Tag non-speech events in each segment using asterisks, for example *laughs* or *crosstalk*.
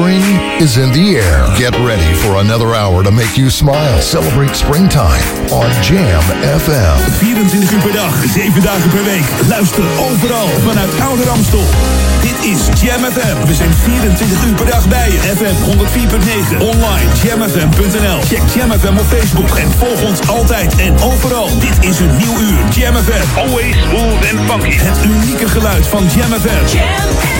Spring is in the air. Get ready for another hour to make you smile. Celebrate springtime on Jam FM. 24 uur per dag, 7 dagen per week. Luister overal vanuit Oude Ramstel. Dit is Jam FM. We zijn 24 uur per dag bij je. FM 104.9. Online jamfm.nl. Check Jam FM op Facebook en volg ons altijd en overal. Dit is een nieuw uur. Jam FM. Always smooth and funky. Het unieke geluid van Jam FM.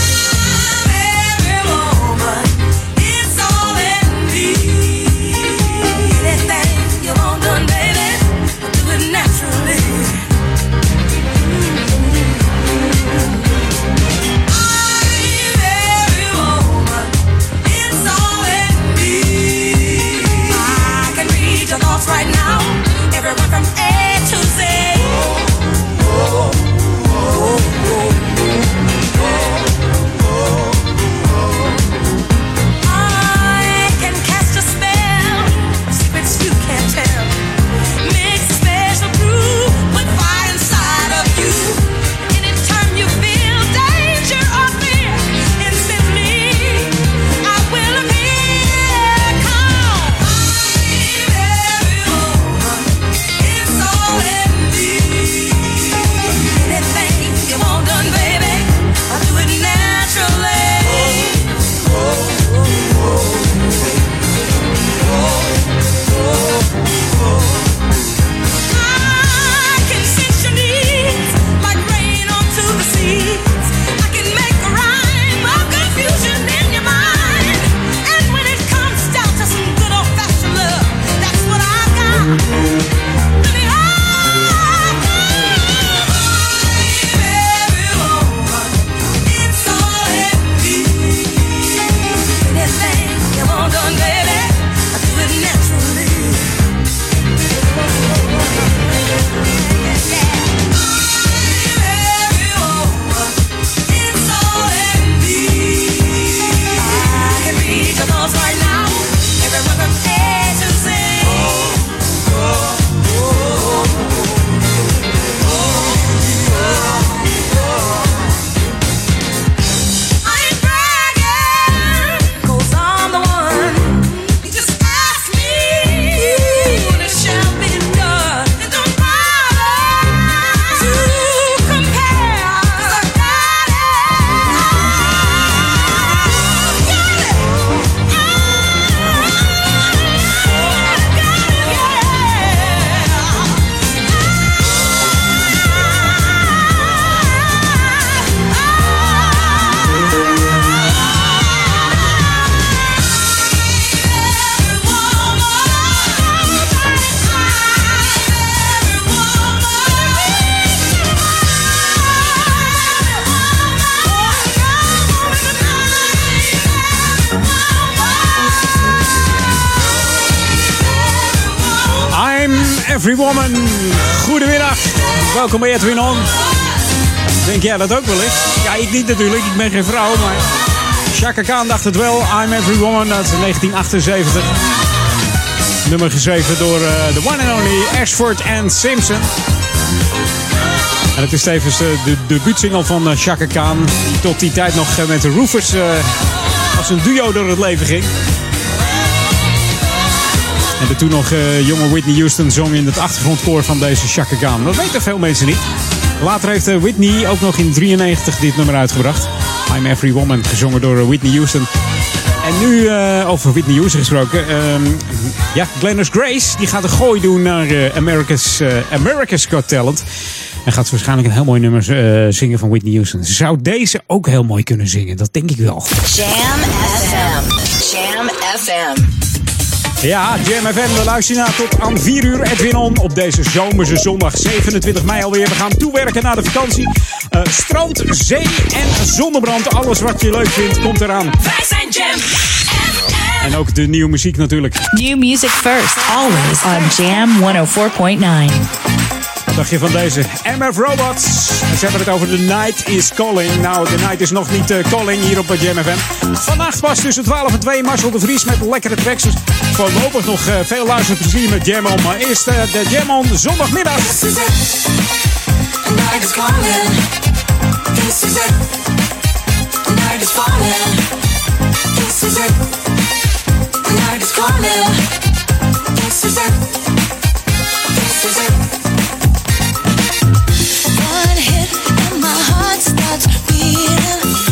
Every Woman. Goedemiddag. Welkom bij Edwin On. Denk jij dat ook wel eens? Ja, ik niet natuurlijk. Ik ben geen vrouw, maar... Chaka Khan dacht het wel. I'm Every Woman uit 1978. Nummer geschreven door eh, de one and only Ashford and Simpson. En het is tevens eh, de debuutsingle van eh, Chaka Khan. Die tot die tijd nog met de Roofers als een duo door het leven ging. En de toen nog eh, jonge Whitney Houston zong in het achtergrondkoor van deze Chaka Khan. Dat weten veel mensen niet. Later heeft eh, Whitney ook nog in 93 dit nummer uitgebracht. I'm Every Woman, gezongen door eh, Whitney Houston. En nu over Whitney Houston gesproken. ehm, ja, Glennis Grace die gaat een gooi doen naar America's, eh, America's Got Talent. En gaat waarschijnlijk een heel mooi nummer zingen van Whitney Houston. Ze zou deze ook heel mooi kunnen zingen, dat denk ik wel. Jam FM. Jam FM. Ja, Jam FM, we luisteren naar tot aan 4 uur Edwin On op deze zomerse zondag 27 mei alweer. We gaan toewerken naar de vakantie. Eh, strand, zee en zonnebrand, alles wat je leuk vindt, komt eraan. Wij zijn Jam FM. En ook de nieuwe muziek natuurlijk. New music first, always on Jam 104.9. Wat dacht je van deze MF Robots? Ze hebben het over The Night is Calling. Nou, The Night is nog niet eh, calling hier op het Jam FM. Vannacht was tussen 12 en 2 Marcel de Vries met lekkere tracks. Dus voorlopig nog eh, veel luisterplezier met Jam On. Maar eerst eh, de Jam On zondagmiddag. This is it. The night is calling. This is it. The night is falling. This is it. The night is calling. This is it. This is it. heart's beating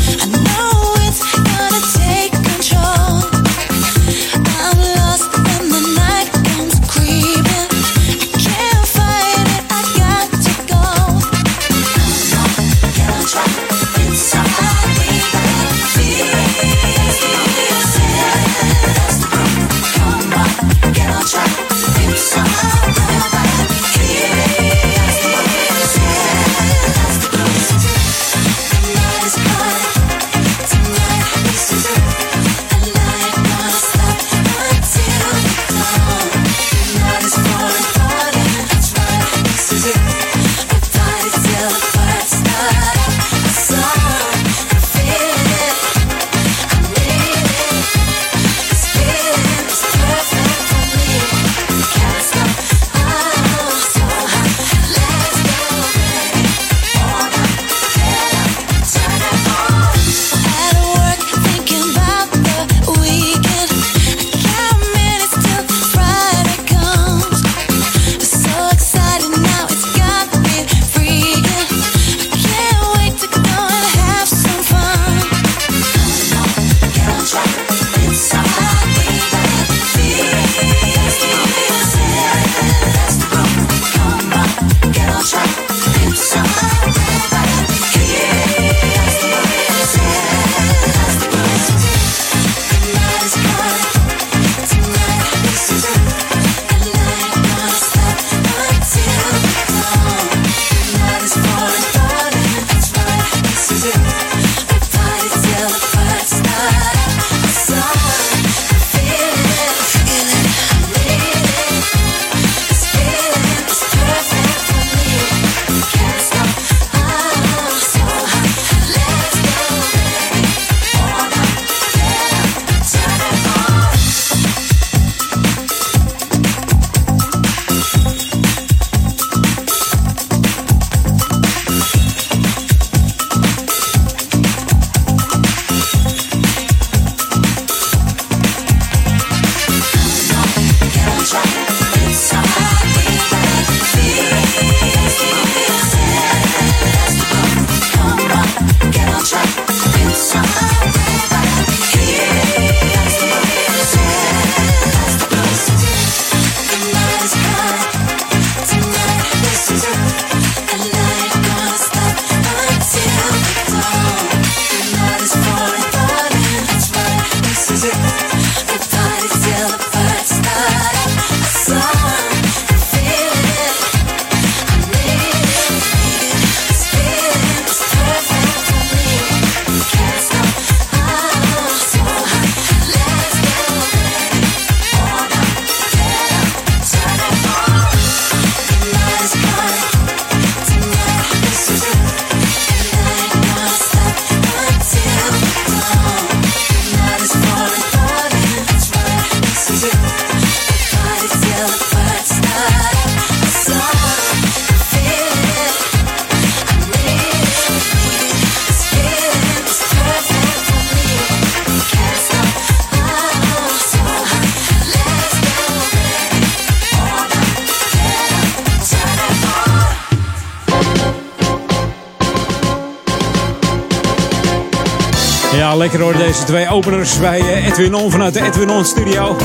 Ja, lekker hoor, deze twee openers bij eh, Edwin On vanuit de Edwin On studio.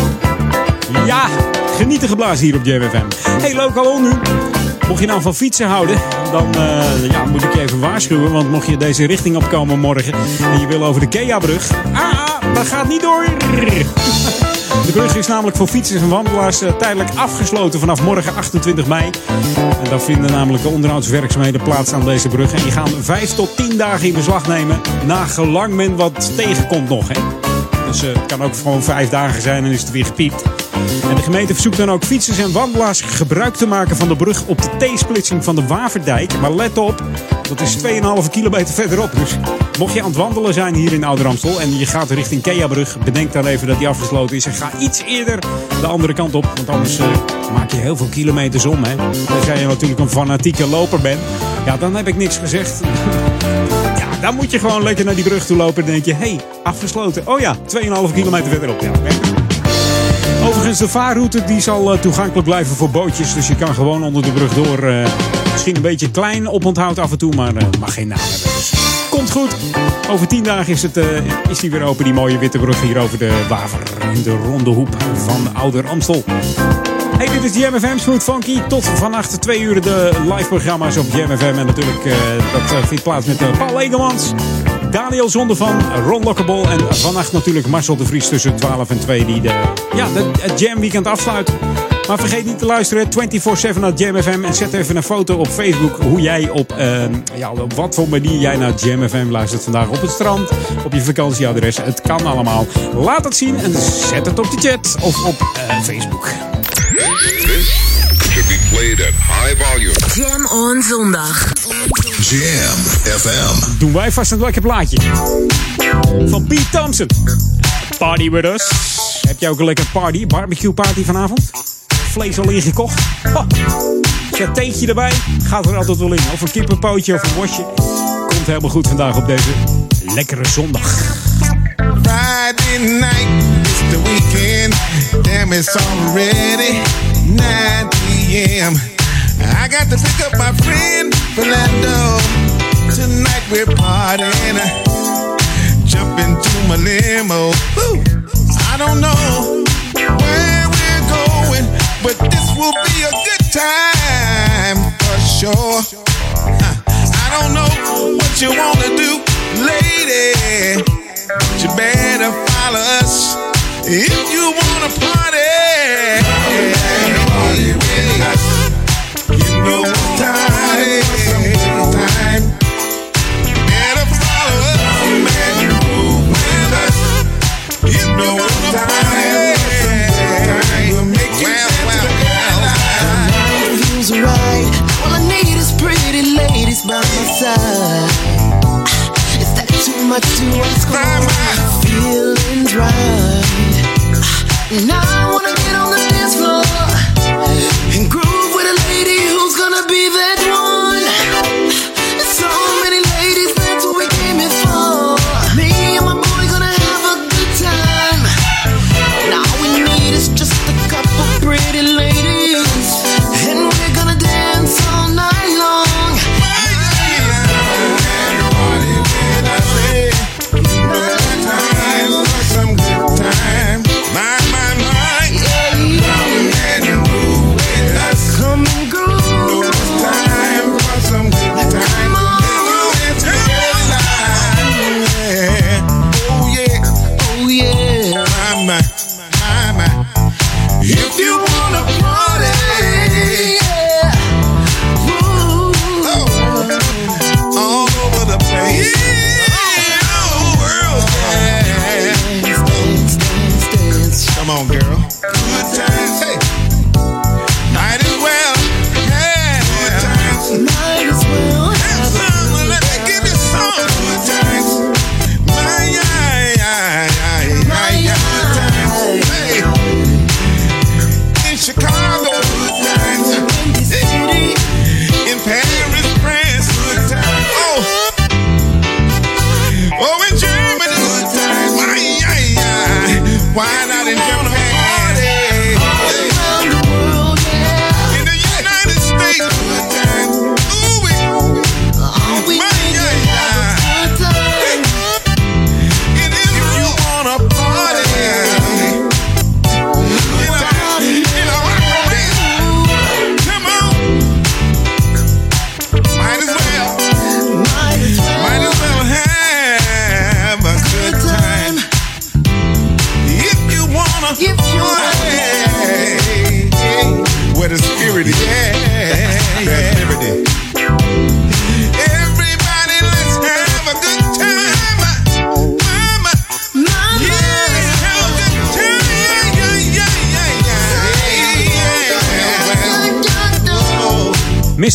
Ja, genieten geblazen hier op JWFM. Hey, lokaal nu. Mocht je nou van fietsen houden, dan eh, ja, moet ik je even waarschuwen. Want mocht je deze richting opkomen morgen en je wil over de Kea-brug. Ah, dat gaat niet door. *laughs* De brug is namelijk voor fietsers en wandelaars eh, tijdelijk afgesloten vanaf morgen 28 mei. En dan vinden namelijk de onderhoudswerkzaamheden plaats aan deze brug. En die gaan 5 tot 10 dagen in beslag nemen. Na gelang men wat tegenkomt nog. Dus eh, het kan ook gewoon 5 dagen zijn en is het weer gepiept. En de gemeente verzoekt dan ook fietsers en wandelaars gebruik te maken van de brug op de T-splitsing van de Waverdijk. Maar let op, dat is 2,5 kilometer verderop. Dus mocht je aan het wandelen zijn hier in Ouder-Amstel en je gaat richting Keabrug, bedenk dan even dat die afgesloten is. En ga iets eerder de andere kant op, want anders eh, maak je heel veel kilometers om. Hè. Als jij natuurlijk een fanatieke loper bent, ja, dan heb ik niks gezegd. *laughs* Ja, dan moet je gewoon lekker naar die brug toe lopen en denk je, hé, hey, afgesloten. Oh ja, 2,5 kilometer verderop. Ja, Overigens, de vaarroute die zal eh, toegankelijk blijven voor bootjes. Dus je kan gewoon onder de brug door. eh, misschien een beetje klein oponthoud af en toe, maar mag geen naam hebben. Komt goed. Over tien dagen is, het, eh, is die weer open, die mooie witte brug hier over de Waver. In de ronde hoep van Ouder Amstel. Hey, dit is Jam FM Smooth Funky. Tot vannacht twee uur de live programma's op Jam FM. En natuurlijk, eh, dat eh, vindt plaats met Paul Egelmans. Daniel Zonde van Ron Lockable. En vannacht natuurlijk Marcel de Vries tussen 12 en 2. Die de, ja, het Jam Weekend afsluit. Maar vergeet niet te luisteren 24-7 naar Jam FM. En zet even een foto op Facebook hoe jij op, eh, ja, op wat voor manier jij naar Jam FM luistert vandaag. Op het strand, op je vakantieadres. Het kan allemaal. Laat het zien en zet het op de chat of op eh, Facebook. Should be played at high volume. Jam on zondag. Jam FM. doen wij vast een lekker plaatje. Van Pete Thompson. Party with us. Heb jij ook een lekker party, barbecue party vanavond? Vlees al ingekocht? Ha. Satéetje erbij? Gaat er altijd wel in. Of een kippenpootje of een worstje. Komt helemaal goed vandaag op deze lekkere zondag. Friday night, it's the weekend. Damn, it's already 9 p.m. I got to pick up my friend Fernando. Tonight we're partying. Jump into my limo. I don't know where but this will be a good time for sure. I don't know what you wanna do, lady. But you better follow us if you wanna party. Party with us. You know time. time. Is that too much to ask for? Feelings right. Now I wanna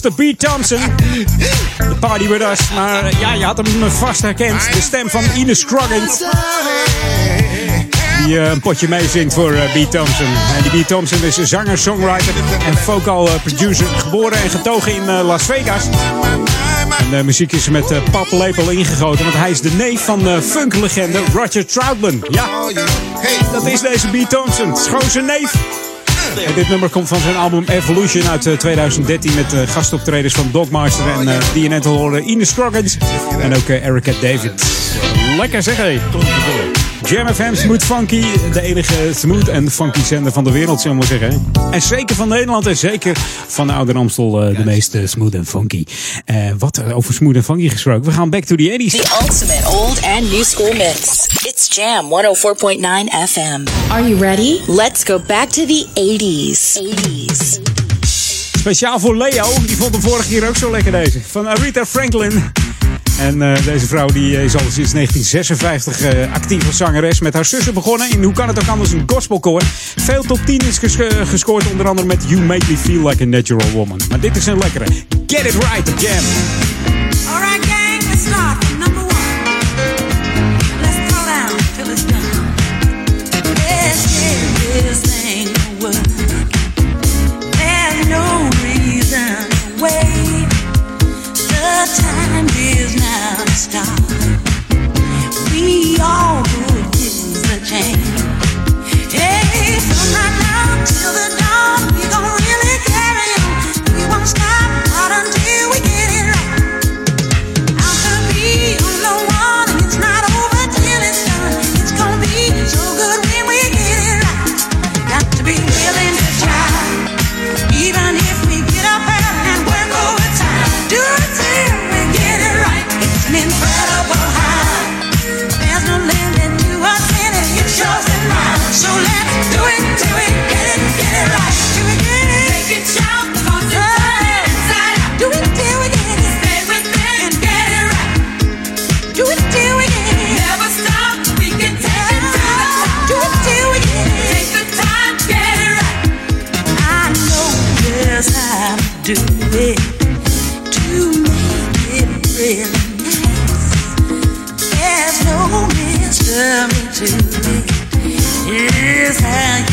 Mr. Pete Thompson. The party with us. Maar eh, ja, je had hem vast herkend. De stem van Ines Scroggins. Die eh, een potje meezingt voor eh, Pete Thompson. En die Pete Thompson is een zanger, songwriter en vocal eh, producer. Geboren en getogen in eh, Las Vegas. En de muziek is met eh, paplepel ingegoten. Want hij is de neef van eh, funklegende Roger Troutman. Ja, dat is deze Pete Thompson. Gewoon zijn neef. Dit nummer komt van zijn album Evolution uit eh, 2013 met eh, gastoptredens van Dogmaster en eh, die je net al hoorde, Ines en ook eh, Erica David. Lekker zeg hé. Jam FM Smooth Funky, de enige smooth en funky zender van de wereld, zullen we maar zeggen. En zeker van Nederland en zeker van de Oude Amstel eh, de meeste smooth en funky. Eh, wat eh, over smooth en funky gesproken, we gaan back to the 80s. The ultimate old and new school mix. It's Jam 104.9 FM. Are you ready? Let's go back to the 80s. 80s. Speciaal voor Leo, die vond hem vorige keer ook zo lekker deze. Van Aretha Franklin. En eh, deze vrouw die is al sinds 1956 eh, actief als zangeres. Met haar zussen begonnen in Hoe kan het ook anders een gospelkoor. Veel top 10 is ges- eh, gescoord, onder andere met You Make Me Feel Like a Natural Woman. Maar dit is een lekkere. Get It Right Jam. Alright, gang, let's start do it to make it really nice. There's no mystery to it. Here's how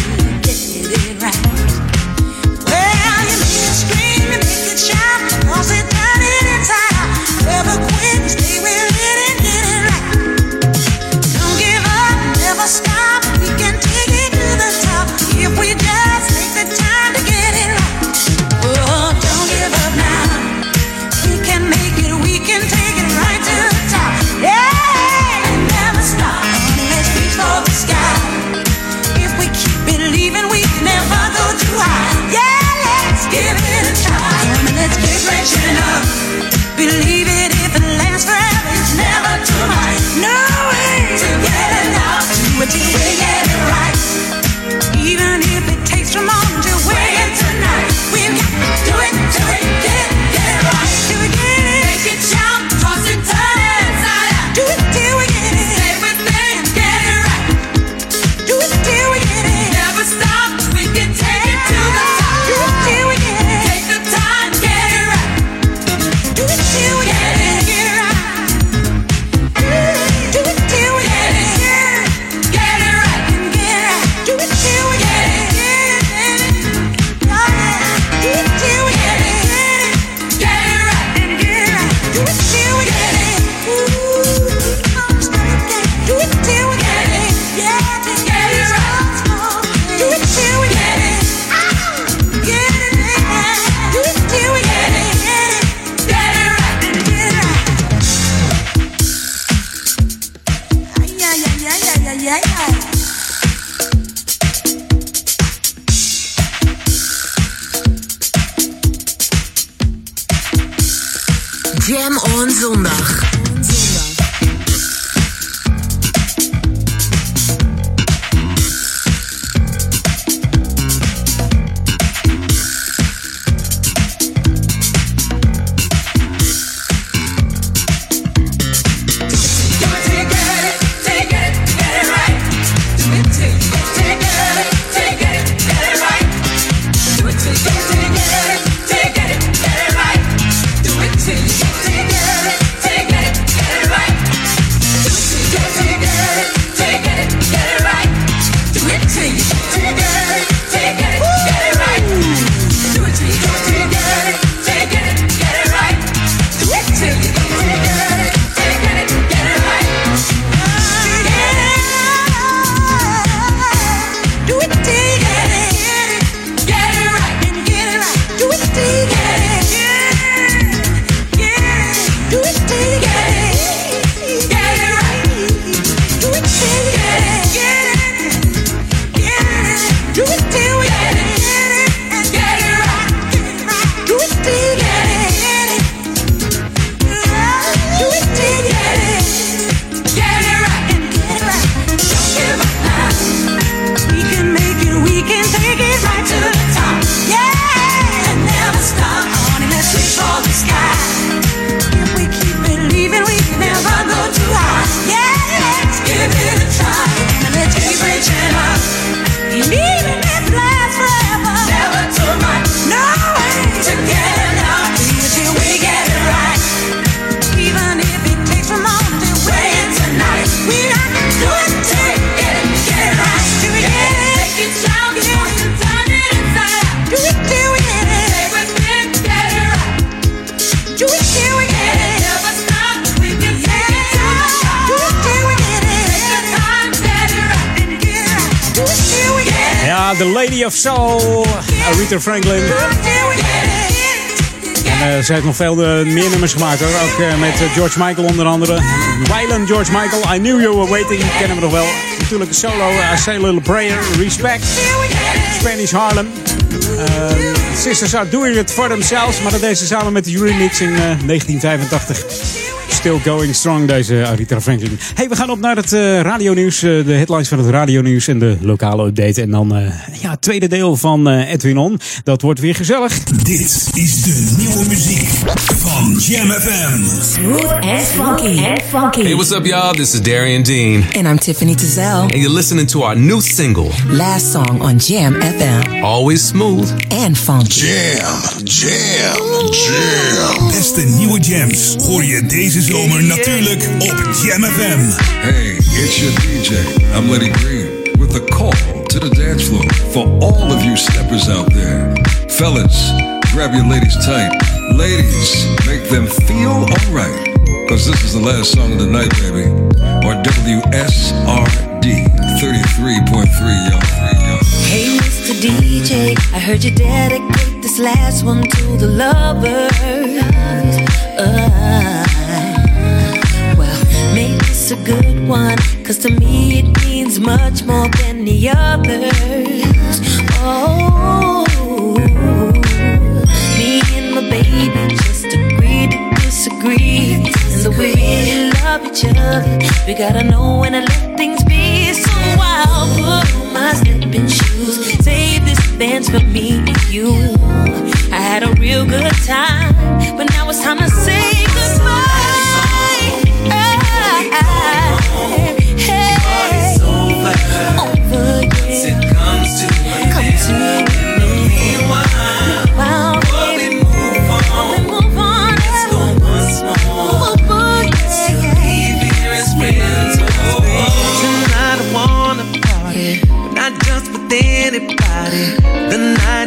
Believe heeft nog veel uh, meer nummers gemaakt hoor. Ook uh, met George Michael onder andere. Wyland George Michael, I Knew You Were Waiting, kennen we nog wel. Natuurlijk een solo, I Say a Little Prayer, Respect. Spanish Harlem. Sisters are doing it for themselves, maar dat deed ze samen met de remix in 1985. Still going strong, deze Arita Franklin. Hey, we gaan op naar het radionieuws. De headlines van het radionieuws en de lokale update. En dan ja, het tweede deel van Edwin On. Dat wordt weer gezellig. Dit is de nieuwe muziek van Jam FM. Smooth and funky. And funky. Hey, what's up, y'all? This is Darian Dean. And I'm Tiffany Tazell. And you're listening to our new single. Last song on Jam FM. Always smooth. And funky. Jam, jam, jam. Beste nieuwe jams hoor je deze zomer natuurlijk op Jam FM. Hey, it's your DJ. I'm Letty Green with a call to the dance floor for all of you steppers out there. Fellas, grab your ladies tight. Ladies, make them feel alright. Cause this is the last song of the night, baby. Or WSRD 33.3, y'all. Hey, Mr. DJ, I heard you dedicate this last one to the lovers. Uh, this a good one, cause to me it means much more than the others. Oh, me and my baby just agreed to disagree. And the way we love each other, we gotta know when to let things be. So I'll put on my slipping shoes, save this dance for me and you. I had a real good time, but now it's time to say goodbye.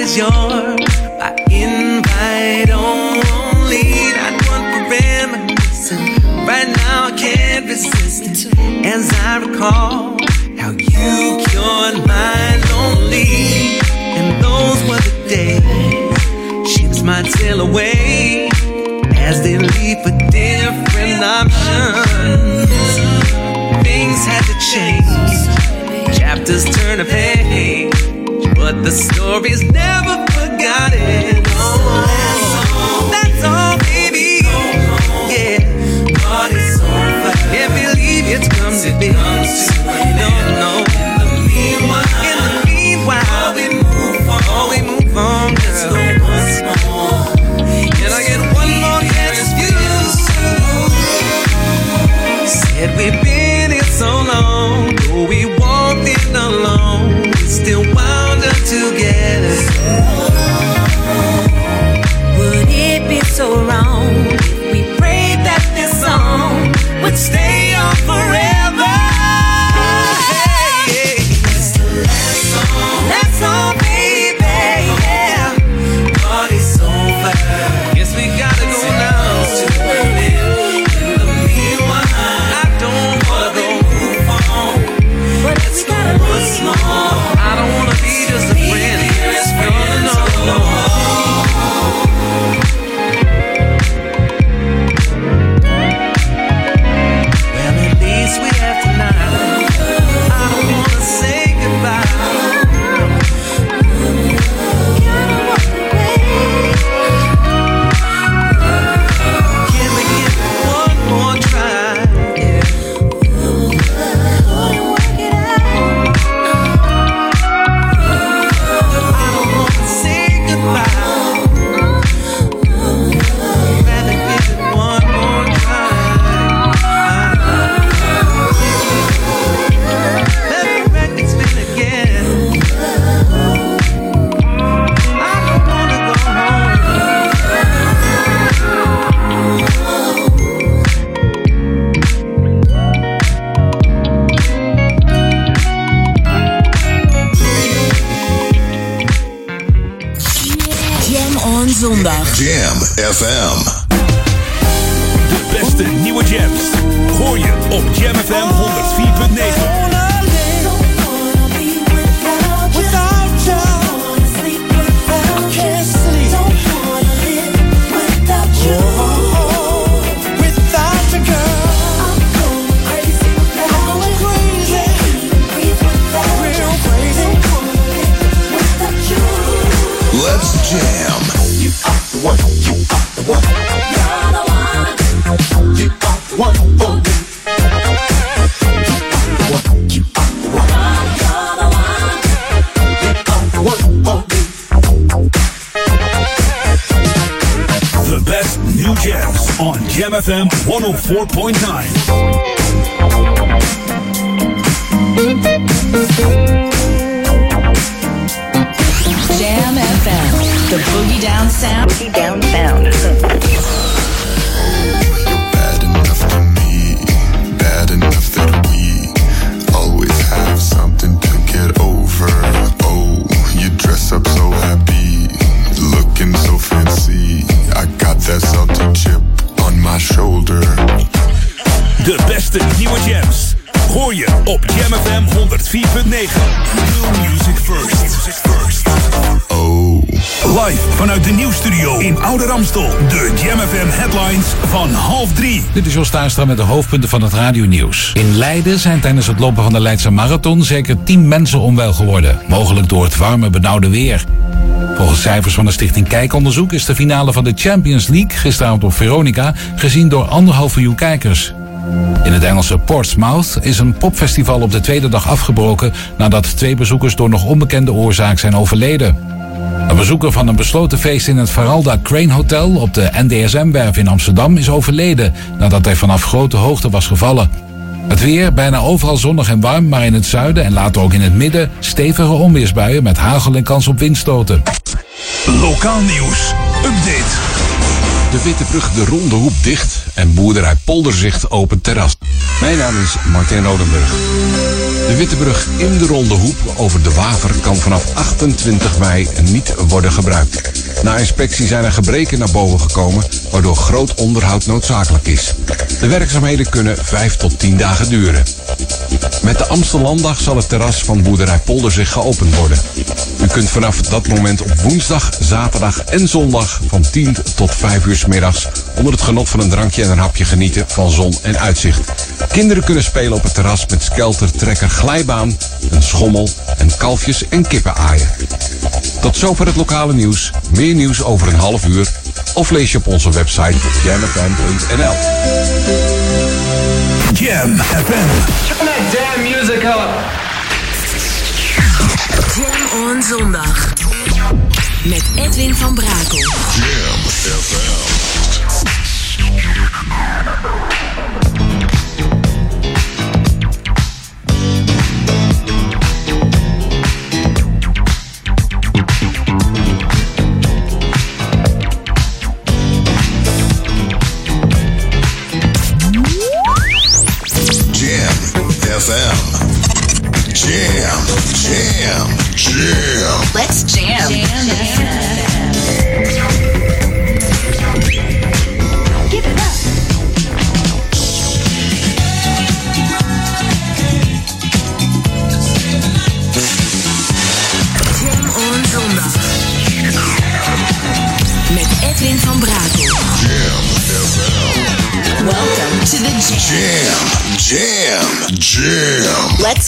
Is yours. I invite only. Not one reminiscing. Right now I can't resist it. As I recall how you cured my lonely. And those were the days. Ships might sail away as they leave for different options. Things had to change. Chapters turn a page. But the story's never forgotten. That's all, baby. Yeah. Can't believe it's come to this. FM. FM 104.9. half drie. Dit is Jos Tuinstra met de hoofdpunten van het radionieuws. In Leiden zijn tijdens het lopen van de Leidse Marathon zeker 10 mensen onwel geworden. Mogelijk door het warme, benauwde weer. Volgens cijfers van de stichting Kijkonderzoek is de finale van de Champions League gisteravond op Veronica gezien door anderhalf miljoen kijkers. In het Engelse Portsmouth is een popfestival op de tweede dag afgebroken nadat twee bezoekers door nog onbekende oorzaak zijn overleden. Een bezoeker van een besloten feest in het Faralda Crane Hotel op de NDSM-werf in Amsterdam is overleden nadat hij vanaf grote hoogte was gevallen. Het weer bijna overal zonnig en warm, maar in het zuiden en later ook in het midden stevige onweersbuien met hagel en kans op windstoten. Lokaal nieuws. Update. De Witte Brug de Ronde Hoep dicht en boerderij Polderzicht open terras. Mijn naam is Martin Rodenburg. De Witte Brug in de Ronde Hoep over de Waver kan vanaf 28 mei niet worden gebruikt. Na inspectie zijn er gebreken naar boven gekomen, waardoor groot onderhoud noodzakelijk is. De werkzaamheden kunnen 5 tot 10 dagen duren. Met de Amstellanddag zal het terras van boerderij Polderzicht geopend worden. U kunt vanaf dat moment op woensdag, zaterdag en zondag van 10 tot 5 uur 's middags onder het genot van een drankje en een hapje genieten van zon en uitzicht. Kinderen kunnen spelen op het terras met skelter, trekker, glijbaan, een schommel en kalfjes en kippen aaien. Tot zover het lokale nieuws. Meer nieuws over een half uur of lees je op onze website jamfm.nl. Jam FM. Turn that damn music up. Jam on zondag. Met Edwin van Brakel. Jam FM.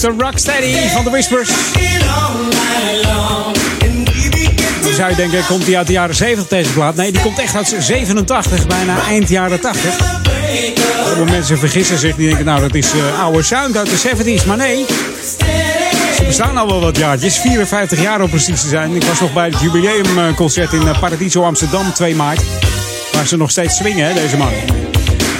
The Rocksteady van de Whispers. Dan zou je denken, komt die uit de jaren 70 deze plaat? Nee, die komt echt uit 87, bijna eind jaren 80. Heel veel mensen vergissen zich, die denken nou dat is eh, oude sound uit de 70s. Maar nee, ze bestaan al wel wat jaartjes. 54 jaar om precies te zijn. Ik was nog bij het jubileumconcert in eh, Paradiso Amsterdam 2 maart. Waar ze nog steeds swingen, hè, deze man.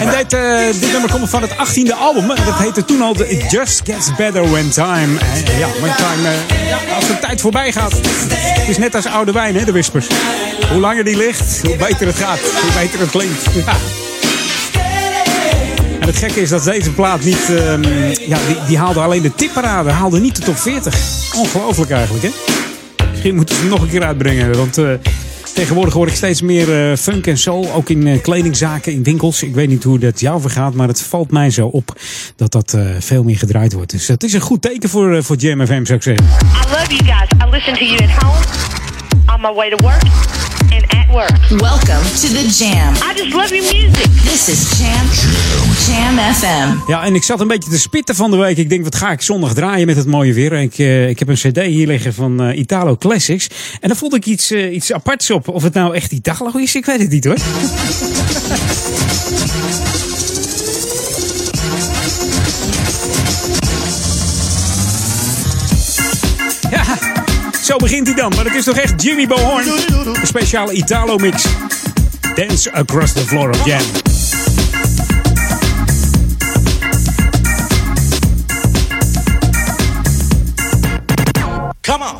En dit, eh, dit nummer komt van het 18e album. Dat heette toen al de It Just Gets Better When Time. En, ja, when time eh, als de tijd voorbij gaat. Het is net als oude wijn, hè, de Whispers. Hoe langer die ligt, hoe beter het gaat. Hoe beter het klinkt. Ja. En het gekke is dat deze plaat niet... ehm, ja, die, die haalde alleen de tipparade. Haalde niet de top 40. Ongelooflijk eigenlijk, hè? Misschien moeten ze hem nog een keer uitbrengen. Want eh, tegenwoordig hoor ik steeds meer eh, funk en soul. Ook in eh, kledingzaken, in winkels. Ik weet niet hoe dat jou vergaat. Maar het valt mij zo op dat dat eh, veel meer gedraaid wordt. Dus het is een goed teken voor, voor Jam FM, zou ik zeggen. I love you guys. I listen to you at home, on my way to work, and at work. Welcome to the Jam. I just love your music. This is Jam. Jam FM. Ja, en ik zat een beetje te spitten van de week. Ik denk, wat ga ik zondag draaien met het mooie weer? Ik, eh, ik heb een cd hier liggen van eh, Italo Classics. En daar vond ik iets, eh, iets aparts op. Of het nou echt Italo is, ik weet het niet hoor. Zo begint hij dan. Maar het is toch echt Jimmy Bohorn. Een speciale Italo mix. Dance across the floor of Jam. Come on.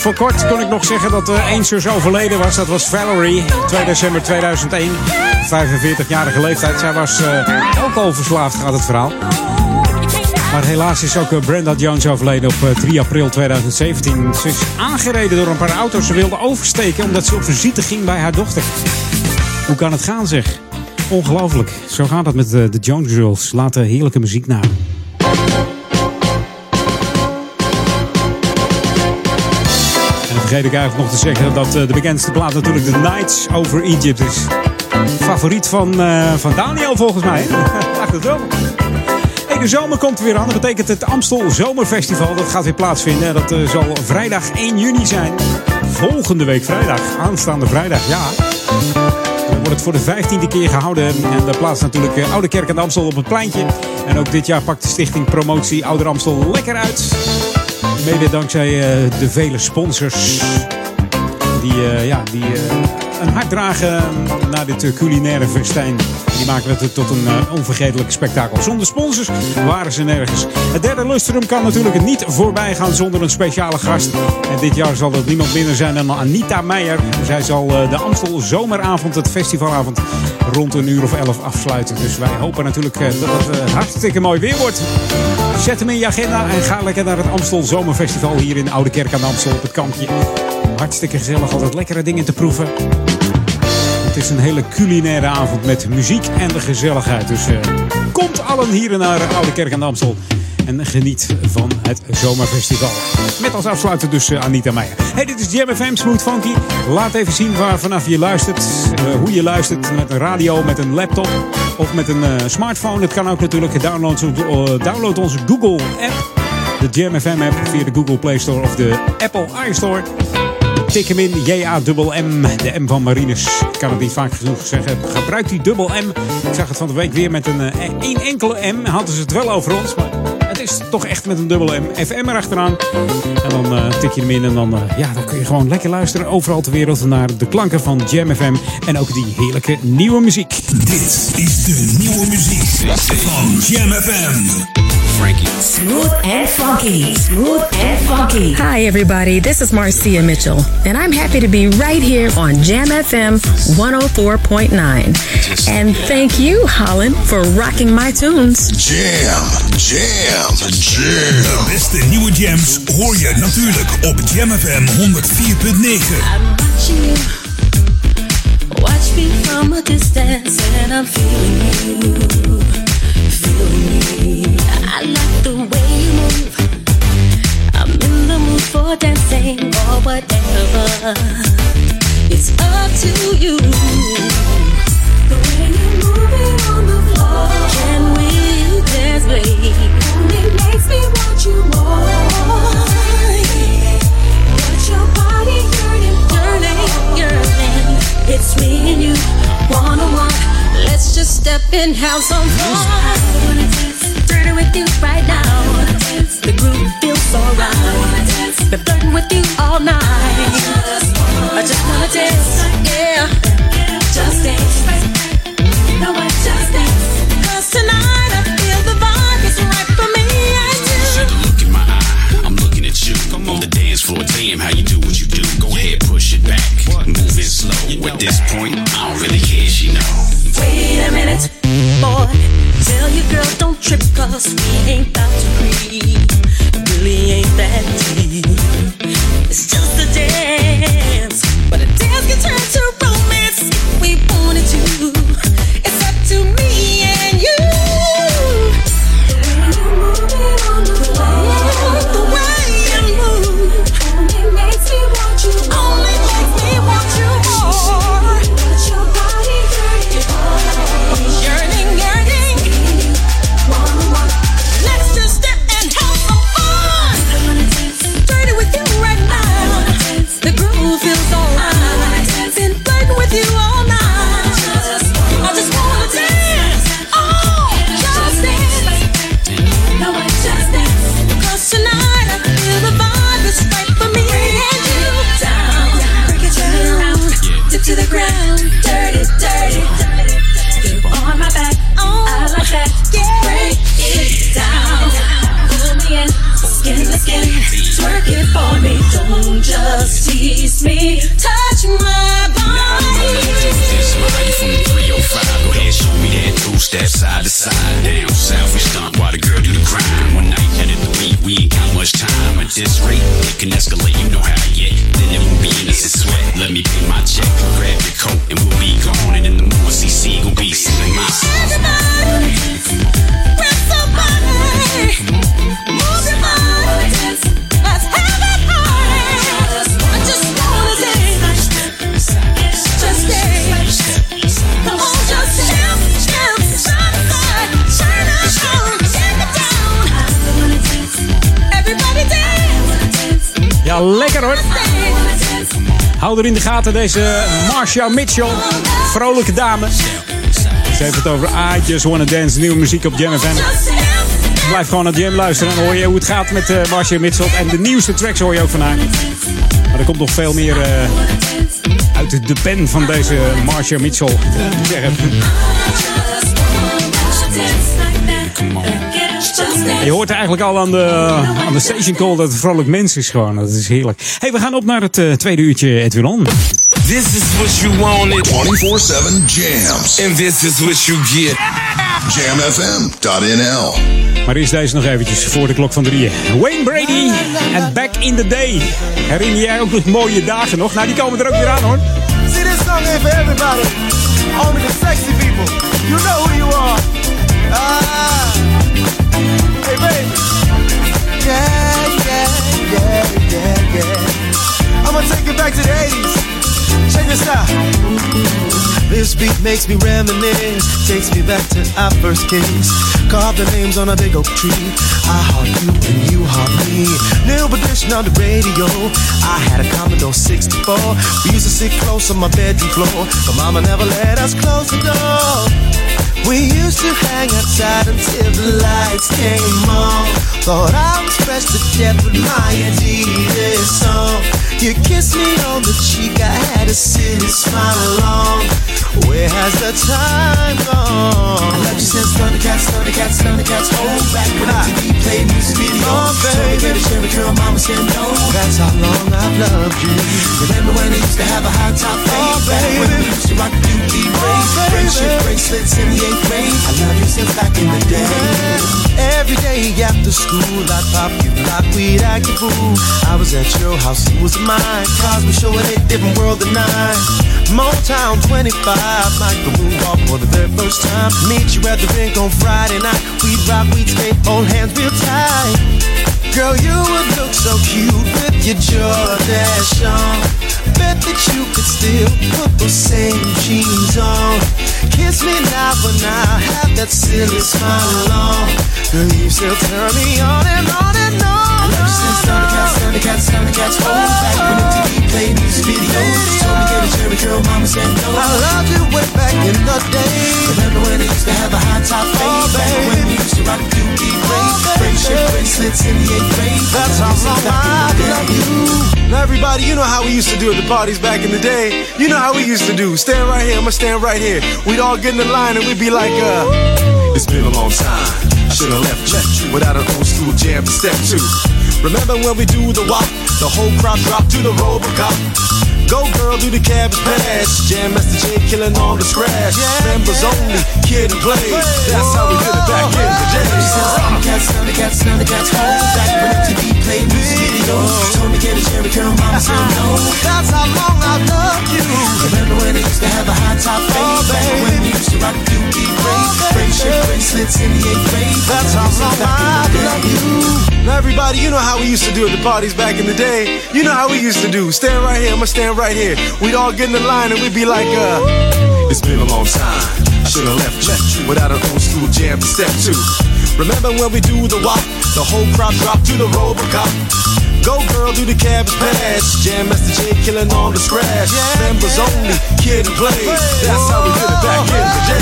voor kort kon ik nog zeggen dat er één zus overleden was. Dat was Valerie. 2 december 2001. 45-jarige leeftijd. Zij was uh, alcoholverslaafd, gaat het verhaal. Maar helaas is ook eh, Brenda Jones overleden op eh, 3 april 2017. Ze is aangereden door een paar auto's. Ze wilde oversteken omdat ze op visite ging bij haar dochter. Hoe kan het gaan zeg? Ongelooflijk. Zo gaat het met eh, de Jones Girls. Laten heerlijke muziek na. Vergeet ik eigenlijk nog te zeggen dat eh, de bekendste plaat natuurlijk The Nights Over Egypt is. Favoriet van, eh, van Daniel volgens mij. Dacht het wel. Hey, de zomer komt er weer aan. Dat betekent het Amstel Zomerfestival. Dat gaat weer plaatsvinden. Dat eh, zal vrijdag 1 juni zijn. Volgende week vrijdag. Aanstaande vrijdag, ja. wordt het voor de vijftiende keer gehouden. En daar plaatst natuurlijk Oude Kerk de Amstel op het pleintje. En ook dit jaar pakt de stichting Promotie Ouder Amstel lekker uit. Mede dankzij eh, de vele sponsors die, eh, ja, die eh, een hart dragen naar dit culinaire festijn. Die maken het tot een onvergetelijk spektakel. Zonder sponsors waren ze nergens. Het derde lustrum kan natuurlijk niet voorbij gaan zonder een speciale gast. En dit jaar zal dat niemand minder zijn dan Anita Meijer. Zij zal de Amstel Zomeravond, het festivalavond, rond een uur of elf afsluiten. Dus wij hopen natuurlijk dat het hartstikke mooi weer wordt. Zet hem in je agenda en ga lekker naar het Amstel Zomerfestival hier in Oude Kerk aan de Amstel op het kampje. Hartstikke gezellig, altijd lekkere dingen te proeven. Het is een hele culinaire avond met muziek en de gezelligheid. Dus eh, komt allen hier naar Oude Kerk aan de Amstel. En geniet van het zomerfestival. Met als afsluiter dus eh, Anita Meijer. Hey, dit is Jam FM Smooth Funky. Laat even zien waar vanaf je luistert. eh, hoe je luistert met een radio, met een laptop of met een eh, smartphone. Dat kan ook natuurlijk. Download, eh, download onze Google app. De Jam FM app via de Google Play Store of de Apple iStore. Tik hem in, J-A-M-M, de M van Marines. Ik kan het niet vaak genoeg zeggen. Gebruik die dubbel M. Ik zag het van de week weer met een eh, één enkele M. Hadden ze het wel over ons, het is toch echt met een dubbel M. FM erachteraan. En dan eh, tik je hem in en dan, eh, ja, dan kun je gewoon lekker luisteren overal ter wereld naar de klanken van Jam FM. En ook die heerlijke nieuwe muziek. Dit is de nieuwe muziek van Jam FM. Frankie. Smooth and funky. Smooth and funky. Hi, everybody. This is Marcia Mitchell, and I'm happy to be right here on Jam FM 104.9. And thank you, Holland, for rocking my tunes. Jam, jam, jam. De beste nieuwe jams hoor je natuurlijk op Jam FM 104.9. watching you. Watch me from a distance, and I'm feeling you. I like the way you move. I'm in the mood for dancing or whatever. It's up to you. The way you're moving on the floor. Can we dance, babe? Only makes me want you more. Your body yearning. It's me and you, one on one. Let's just step and have some fun. Dirty with you right now. The groove feels so right. Been flirting with you all night. I just wanna dance, yeah. Just dance. No, I just dance. 'Cause tonight I feel the vibe is right for me and you. Look in my eye, I'm looking at you. On the dance floor, damn how you do what you do. Go ahead, push it back, move it slow. At this point, I don't really care, she know. Wait a minute, boy. Tell your girl don't trip, cause we ain't about to creep. It really ain't that deep. It's just a dance. But a dance can turn to to the ground, Hou er in de gaten deze Marsha Mitchell. Vrolijke dame. Ze heeft het over I Just Wanna Dance. Nieuwe muziek op Jam FM. Blijf gewoon naar Jam luisteren. Dan hoor je hoe het gaat met Marsha Mitchell. En de nieuwste tracks hoor je ook van haar. Maar er komt nog veel meer uh, uit de pen van deze Marsha Mitchell. Je hoort eigenlijk al aan de, aan de station call dat het vrolijk mens is gewoon. Dat is heerlijk. hey, we gaan op naar het uh, tweede uurtje Edwin On. This is what you wanted. 24-7 jams. And this is what you get. Jamfm.nl Maar eerst deze nog eventjes voor de klok van drieën. Wayne Brady en Back in the Day. Herinner jij ook nog mooie dagen nog? Nou, die komen er ook weer aan hoor. See, this song ain't for everybody. Only the sexy people. You know who you are. Ah. Baby. Yeah, yeah, yeah, yeah, yeah. I'm gonna take it back to the 80s. Check this out. This beat makes me reminisce, takes me back to our first kiss. Carved the names on a big oak tree. I heart you and you heart me. New edition on the radio. I had a Commodore 64. We used to sit close on my bedroom floor, but Mama never let us close the door. We used to hang outside until the lights came on. Thought I was fresh to death with my Adidas song. You kissed me on the cheek, I had a silly smile along. Where has the time gone? I love you since Thundercats, Thundercats, Thundercats. Hold back when MTV played music video. Oh, baby. Me Cherry Curl, Mama said no. That's how long I've loved you. Remember when I used to have a high top fade? Oh, baby. When we used to rock the Dookie oh, braids. Friendship bracelets in the grade. I love you since back in the day. Every day after school, I'd pop you like we'd act a fool. I was at your house, you was mine. Cars were showing a different world than mine. Motown 25, Michael Moonwalk for the very first time. Meet you at the rink on Friday night. We'd rock, we'd skate, hold hands real tight. Girl, you would look so cute with your Jordache on. Bet that you could still put those same jeans on. Kiss me now, but now have that silly smile on. Girl, you still turn me on and on and on. I you since Thundercats, Thundercats, Thundercats. Hold back when MTV played music videos. Told me get a curl, mama said no. I loved you way back in the day. Remember when I used to have a high top fade? Oh, back when we used to rock Dookie braids. Friendship bracelets in the eighth grade. That's how long I love you. Now, everybody, you know how we used to do at the parties back in the day. You know how we used to do. Stand right here, I'ma stand right here. We'd all get in the line and we'd be like, uh, It's been a long time. I should have left you without an old school jam to step to. Remember when we do the walk? The whole crowd drop to the Robocop. Go girl, do the cabbage patch. Jam Master J killing all the scratch. Members only, kid and play. That's how we did it back in the day. Thundercats, Thundercats, Thundercats. Hold back when MTV played music videos. Told me get a Jerry curl, mama said no. That's how long I love you. Remember when I used to have a high top fade? Back when we used to rock Dookie braids. Friendship bracelets in the eighth grade. That's how long I love you. Now, everybody, you know how we used to do at the parties back in the day. You know how we used to do. Stand right here, I'ma stand right here. We'd all get in the line and we'd be like, uh, It's been a long time. I should have left you without an old school jam to step to. Remember when we do the walk? The whole crowd drop to the Robocop. Go girl, do the cabbage patch. Jam Master J killing on the scratch. Yeah, Members only, kid and play. That's how we did it back in the day.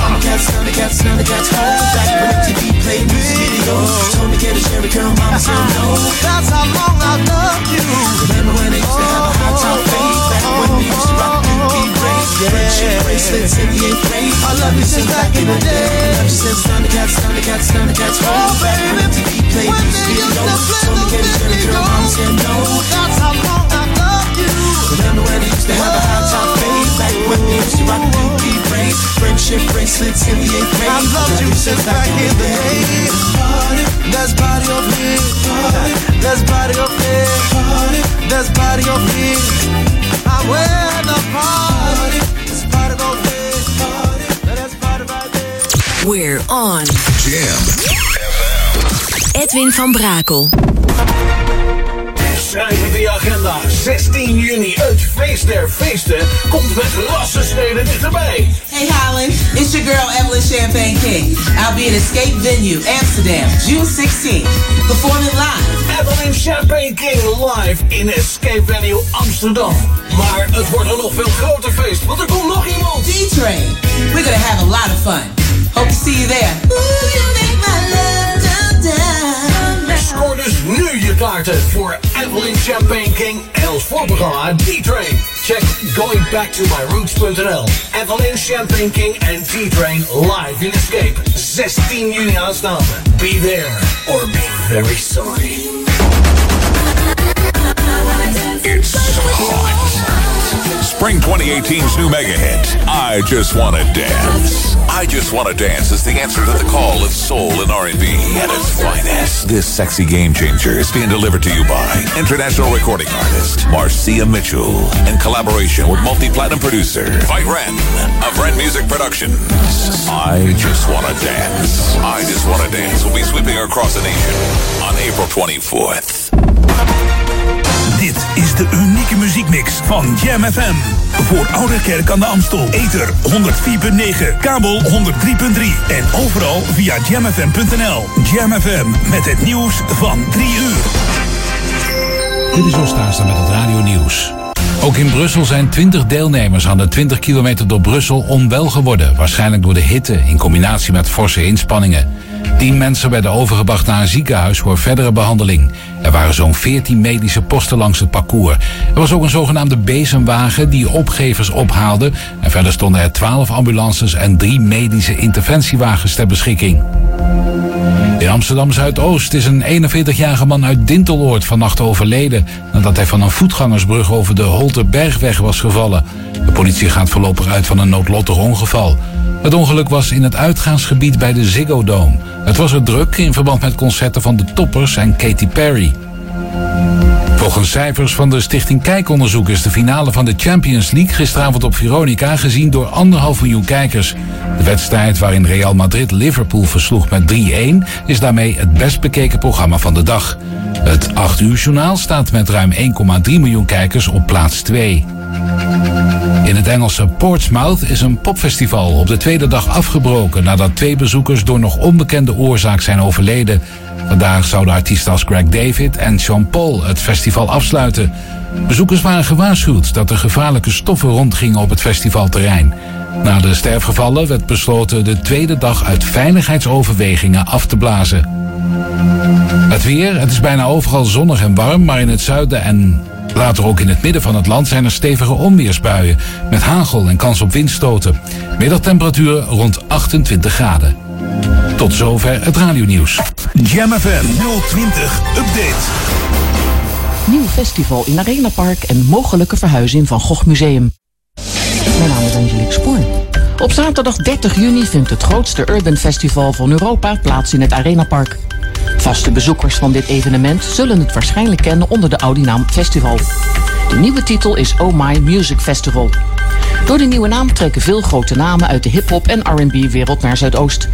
Thundercats, Thundercats, Thundercats. Hold back when MTV played music videos. Told me get a Jerry curl, mama said no. That's how long I loved you. Remember when I used to have a high top fade? Back when we used to rock braids. Friendship bracelets in the eighth grade. I love you since back in the day. I love you since Thundercats, Thundercats, Thundercats. Back when MTV played music videos. Told me get a Jerry curl, mama said no. That's how long I loved you. Remember when I used to have a high top fade? Back when we used to rock Dookie braids. Friendship bracelets in the eighth grade. I loved you since back in the day. Party, let's party up here. Party, let's party up there. Party, let's party up here. I'm where the party. Let's party up there. Party, let's party right there. We're on. Jam. Edwin van Brakel. Schrijf in de agenda. 16 juni, het feest der feesten, komt met rassensteden dichterbij. Hey Holland, it's your girl Evelyn Champagne King. I'll be at Escape Venue, Amsterdam, June 16th, performing live. Evelyn Champagne King live in Escape Venue Amsterdam. Maar het wordt een nog veel groter feest, want er komt nog iemand. D-Train. We're gonna have a lot of fun. Hope to see you there. Dus nu je kaarten voor Evelyn Champagne King en ons voorprogramma D-Train. Check goingbacktomyroots.nl. Evelyn Champagne King en D-Train live in Escape. 16 juni aanstaande. Be there or be very sorry. It's hot. Spring 2018's new mega hit, I Just Wanna Dance. I Just Wanna Dance is the answer to the call of soul and R&B at its finest. This sexy game changer is being delivered to you by international recording artist Marcia Mitchell in collaboration with multi-platinum producer Fight Ren of Ren Music Productions. I Just Wanna Dance. I Just Wanna Dance will be sweeping across the nation on April 24th. Dit is de unieke muziekmix van Jam FM. Voor Oude Kerk aan de Amstel. Ether 104.9, kabel 103.3 en overal via jamfm.nl. Jam FM met het nieuws van 3 uur. Dit is Oostaaster met het Radio Nieuws. Ook in Brussel zijn 20 deelnemers aan de 20 kilometer door Brussel onwel geworden. Waarschijnlijk door de hitte in combinatie met forse inspanningen. 10 mensen werden overgebracht naar een ziekenhuis voor verdere behandeling. Er waren zo'n 14 medische posten langs het parcours. Er was ook een zogenaamde bezemwagen die opgevers ophaalde. En verder stonden er 12 ambulances en 3 medische interventiewagens ter beschikking. In Amsterdam Zuidoost is een 41-jarige man uit Dinteloord vannacht overleden nadat hij van een voetgangersbrug over de Holterbergweg was gevallen. De politie gaat voorlopig uit van een noodlottig ongeval. Het ongeluk was in het uitgaansgebied bij de Ziggo Dome. Het was er druk in verband met concerten van de Toppers en Katy Perry. Volgens cijfers van de Stichting Kijkonderzoek is de finale van de Champions League gisteravond op Veronica gezien door anderhalf miljoen kijkers. De wedstrijd waarin Real Madrid Liverpool versloeg met 3-1 is daarmee het best bekeken programma van de dag. Het 8 uur journaal staat met ruim 1,3 miljoen kijkers op plaats 2. In het Engelse Portsmouth is een popfestival op de tweede dag afgebroken nadat twee bezoekers door nog onbekende oorzaak zijn overleden. Vandaag zouden artiesten als Greg David en Sean Paul het festival afsluiten. Bezoekers waren gewaarschuwd dat er gevaarlijke stoffen rondgingen op het festivalterrein. Na de sterfgevallen werd besloten de tweede dag uit veiligheidsoverwegingen af te blazen. Het weer, het is bijna overal zonnig en warm, maar in het zuiden en later ook in het midden van het land zijn er stevige onweersbuien met hagel en kans op windstoten. Middagtemperatuur rond 28 graden. Tot zover het radionieuws. Jam FM 020 Update. Nieuw festival in Arena Park en mogelijke verhuizing van Gogh Museum. Mijn naam is Angelique Spoor. Op zaterdag 30 juni vindt het grootste urban festival van Europa plaats in het Arena Park. Vaste bezoekers van dit evenement zullen het waarschijnlijk kennen onder de Audi-naam Festival. De nieuwe titel is Oh My Music Festival. Door de nieuwe naam trekken veel grote namen uit de hip-hop en RB-wereld naar Zuidoost.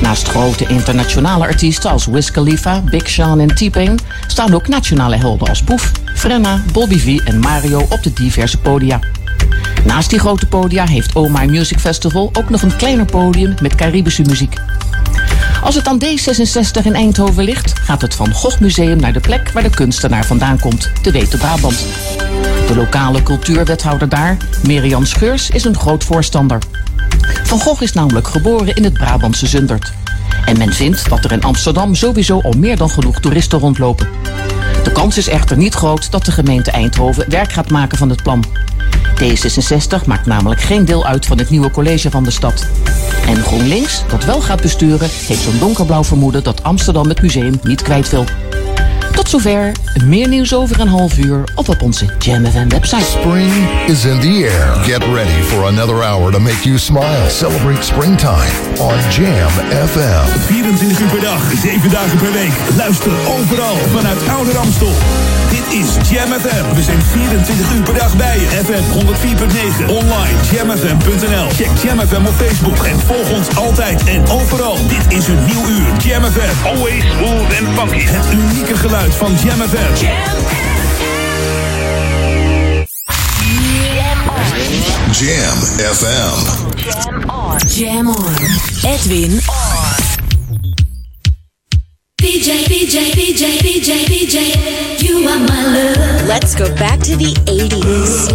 Naast grote internationale artiesten als Wiz Khalifa, Big Sean en T-Pain staan ook nationale helden als Poef, Frenna, Bobby V en Mario op de diverse podia. Naast die grote podia heeft Oh Music Festival ook nog een kleiner podium met Caribische muziek. Als het aan D66 in Eindhoven ligt, gaat het Van Gogh Museum naar de plek waar de kunstenaar vandaan komt, te weten Brabant. De lokale cultuurwethouder daar, Miriam Scheurs, is een groot voorstander. Van Gogh is namelijk geboren in het Brabantse Zundert. En men vindt dat er in Amsterdam sowieso al meer dan genoeg toeristen rondlopen. De kans is echter niet groot dat de gemeente Eindhoven werk gaat maken van het plan. D66 maakt namelijk geen deel uit van het nieuwe college van de stad. En GroenLinks, dat wel gaat besturen, heeft zo'n donkerblauw vermoeden dat Amsterdam het museum niet kwijt wil. Tot zover. Meer nieuws over een half uur of op onze Jam FM website. Spring is in the air. Get ready for another hour to make you smile. Celebrate springtime on Jam FM. 24 uur per dag, 7 dagen per week. Luister overal vanuit Oude Ramstel. Dit is Jam FM. We zijn 24 uur per dag bij je. FM 104.9. Online jamfm.nl. Check Jam FM op Facebook en volg ons altijd en overal. Dit is een nieuw uur. Jam FM. Always smooth and funky. Het unieke geluid geluid van Jam FM. Jam FM. Jam on. Jam on. Edwin on. BJ, BJ, BJ, BJ, BJ, you are my love. Let's go back to the 80s.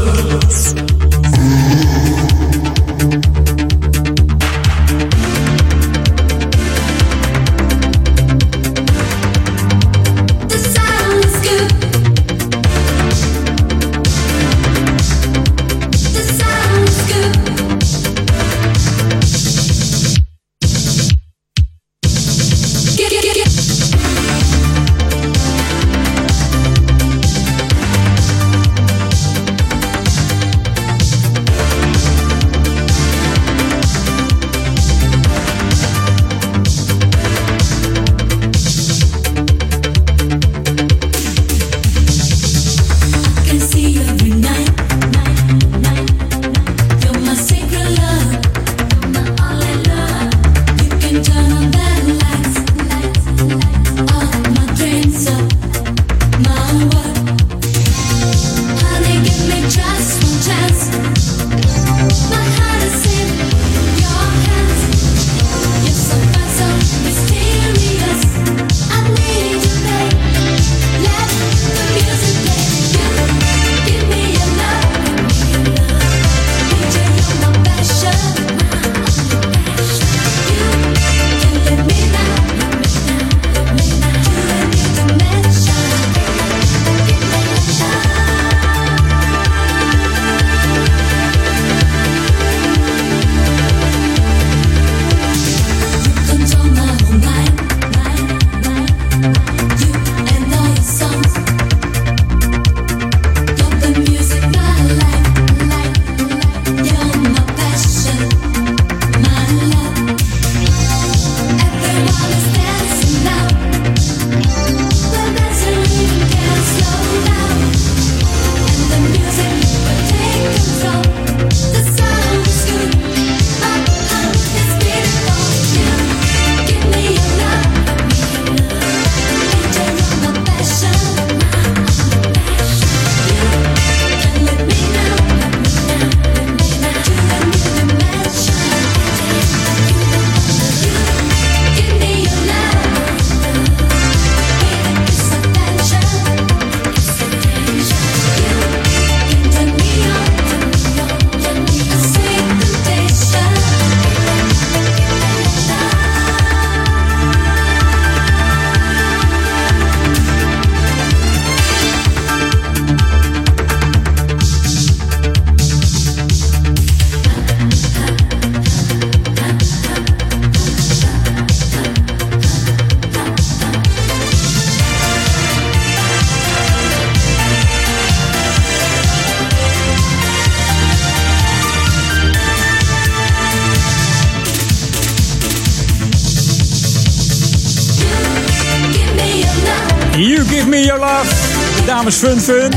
Fun Fun.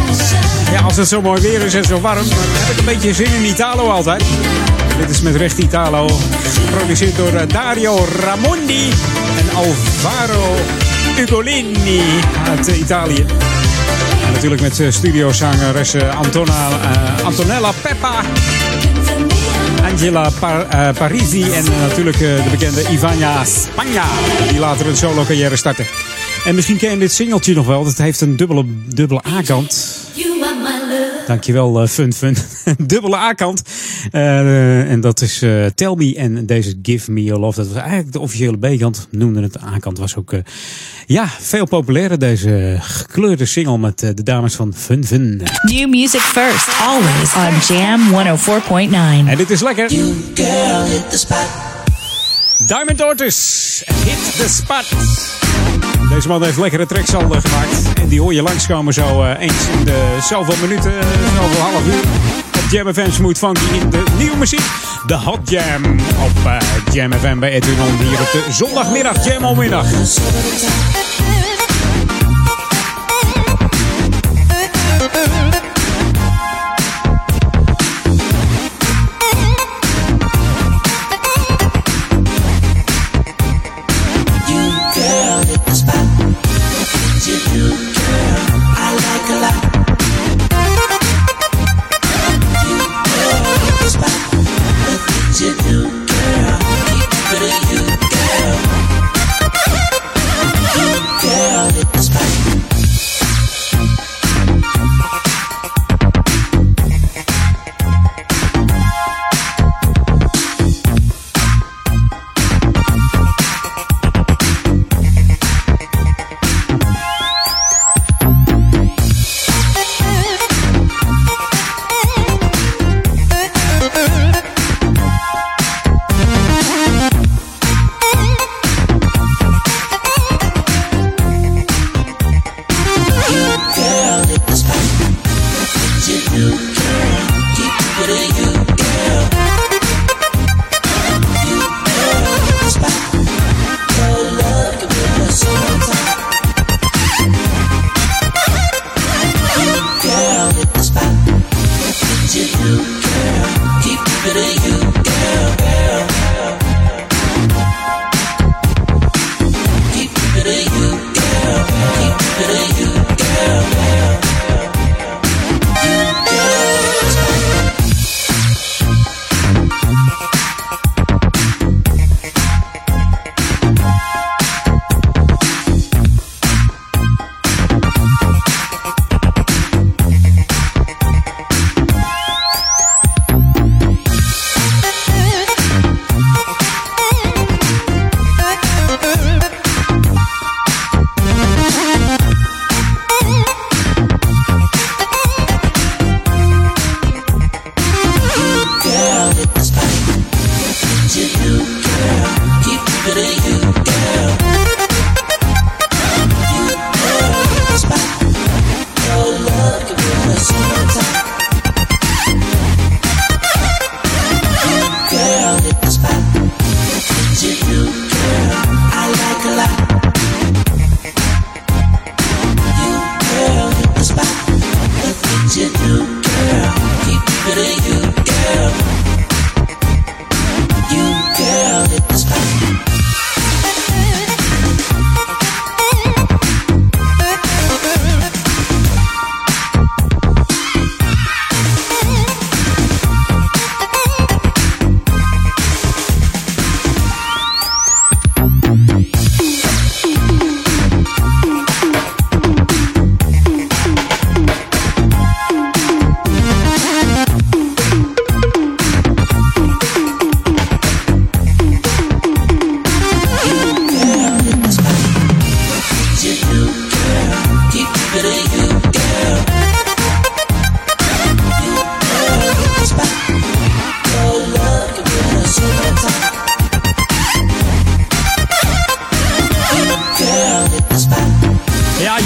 Ja, als het zo mooi weer is en zo warm, dan heb ik een beetje zin in Italo altijd. Dit is met recht Italo. Geproduceerd door eh, Dario Ramondi en Alvaro Ugolini uit eh, Italië. En natuurlijk met eh, studiozangeres Antonella Peppa. Angela Par- Parisi en natuurlijk de bekende Ivania Spagna. Die later een solo carrière startte. En misschien ken je dit singeltje nog wel. Dat heeft een dubbele, dubbele A-kant. You are my love. Dankjewel, eh Fun Fun. *laughs* dubbele A-kant. Eh, en dat is eh, Tell Me en deze Give Me Your Love. Dat was eigenlijk de officiële B-kant. Noemden het A-kant. Was ook eh, ja, veel populairder deze gekleurde single met de dames van Fun Fun. New music first, always on Jam 104.9. En dit is lekker. Girl, hit the spot. Diamond Ortiz, Hit the Spot. Deze man heeft lekkere tracks eh, gemaakt. En die hoor je langskomen zo eh, eens in de zoveel minuten, zoveel half uur. Op Jam FM Smooth Funky in de nieuwe muziek. De Hot Jam op eh, Jam FM bij Edwin. Hier op de zondagmiddag, Jam On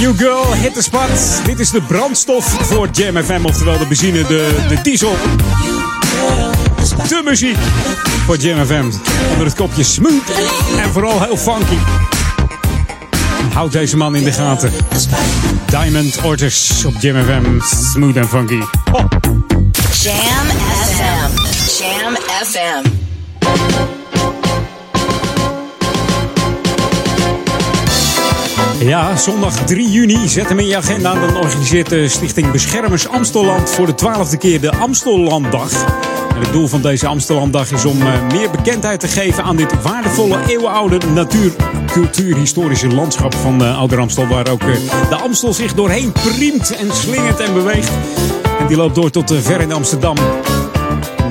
you girl, hit the spot. Dit is de brandstof voor Jam FM, oftewel de benzine, de, de diesel. De muziek voor Jam FM. Onder het kopje smooth en vooral heel funky. Houd deze man in de gaten. Diamond Orters op Jam FM. Smooth en funky. Oh. Jam FM. Jam FM. Ja, zondag 3 juni. Zet hem in je agenda. Dan organiseert de Stichting Beschermers Amstelland voor de twaalfde keer de Amstellanddag. En het doel van deze Amstellanddag is om eh, meer bekendheid te geven aan dit waardevolle eeuwenoude natuur, cultuur, historische landschap van uh, Ouder Amstel. Waar ook eh, de Amstel zich doorheen priemt en slingert en beweegt. En die loopt door tot ver in Amsterdam.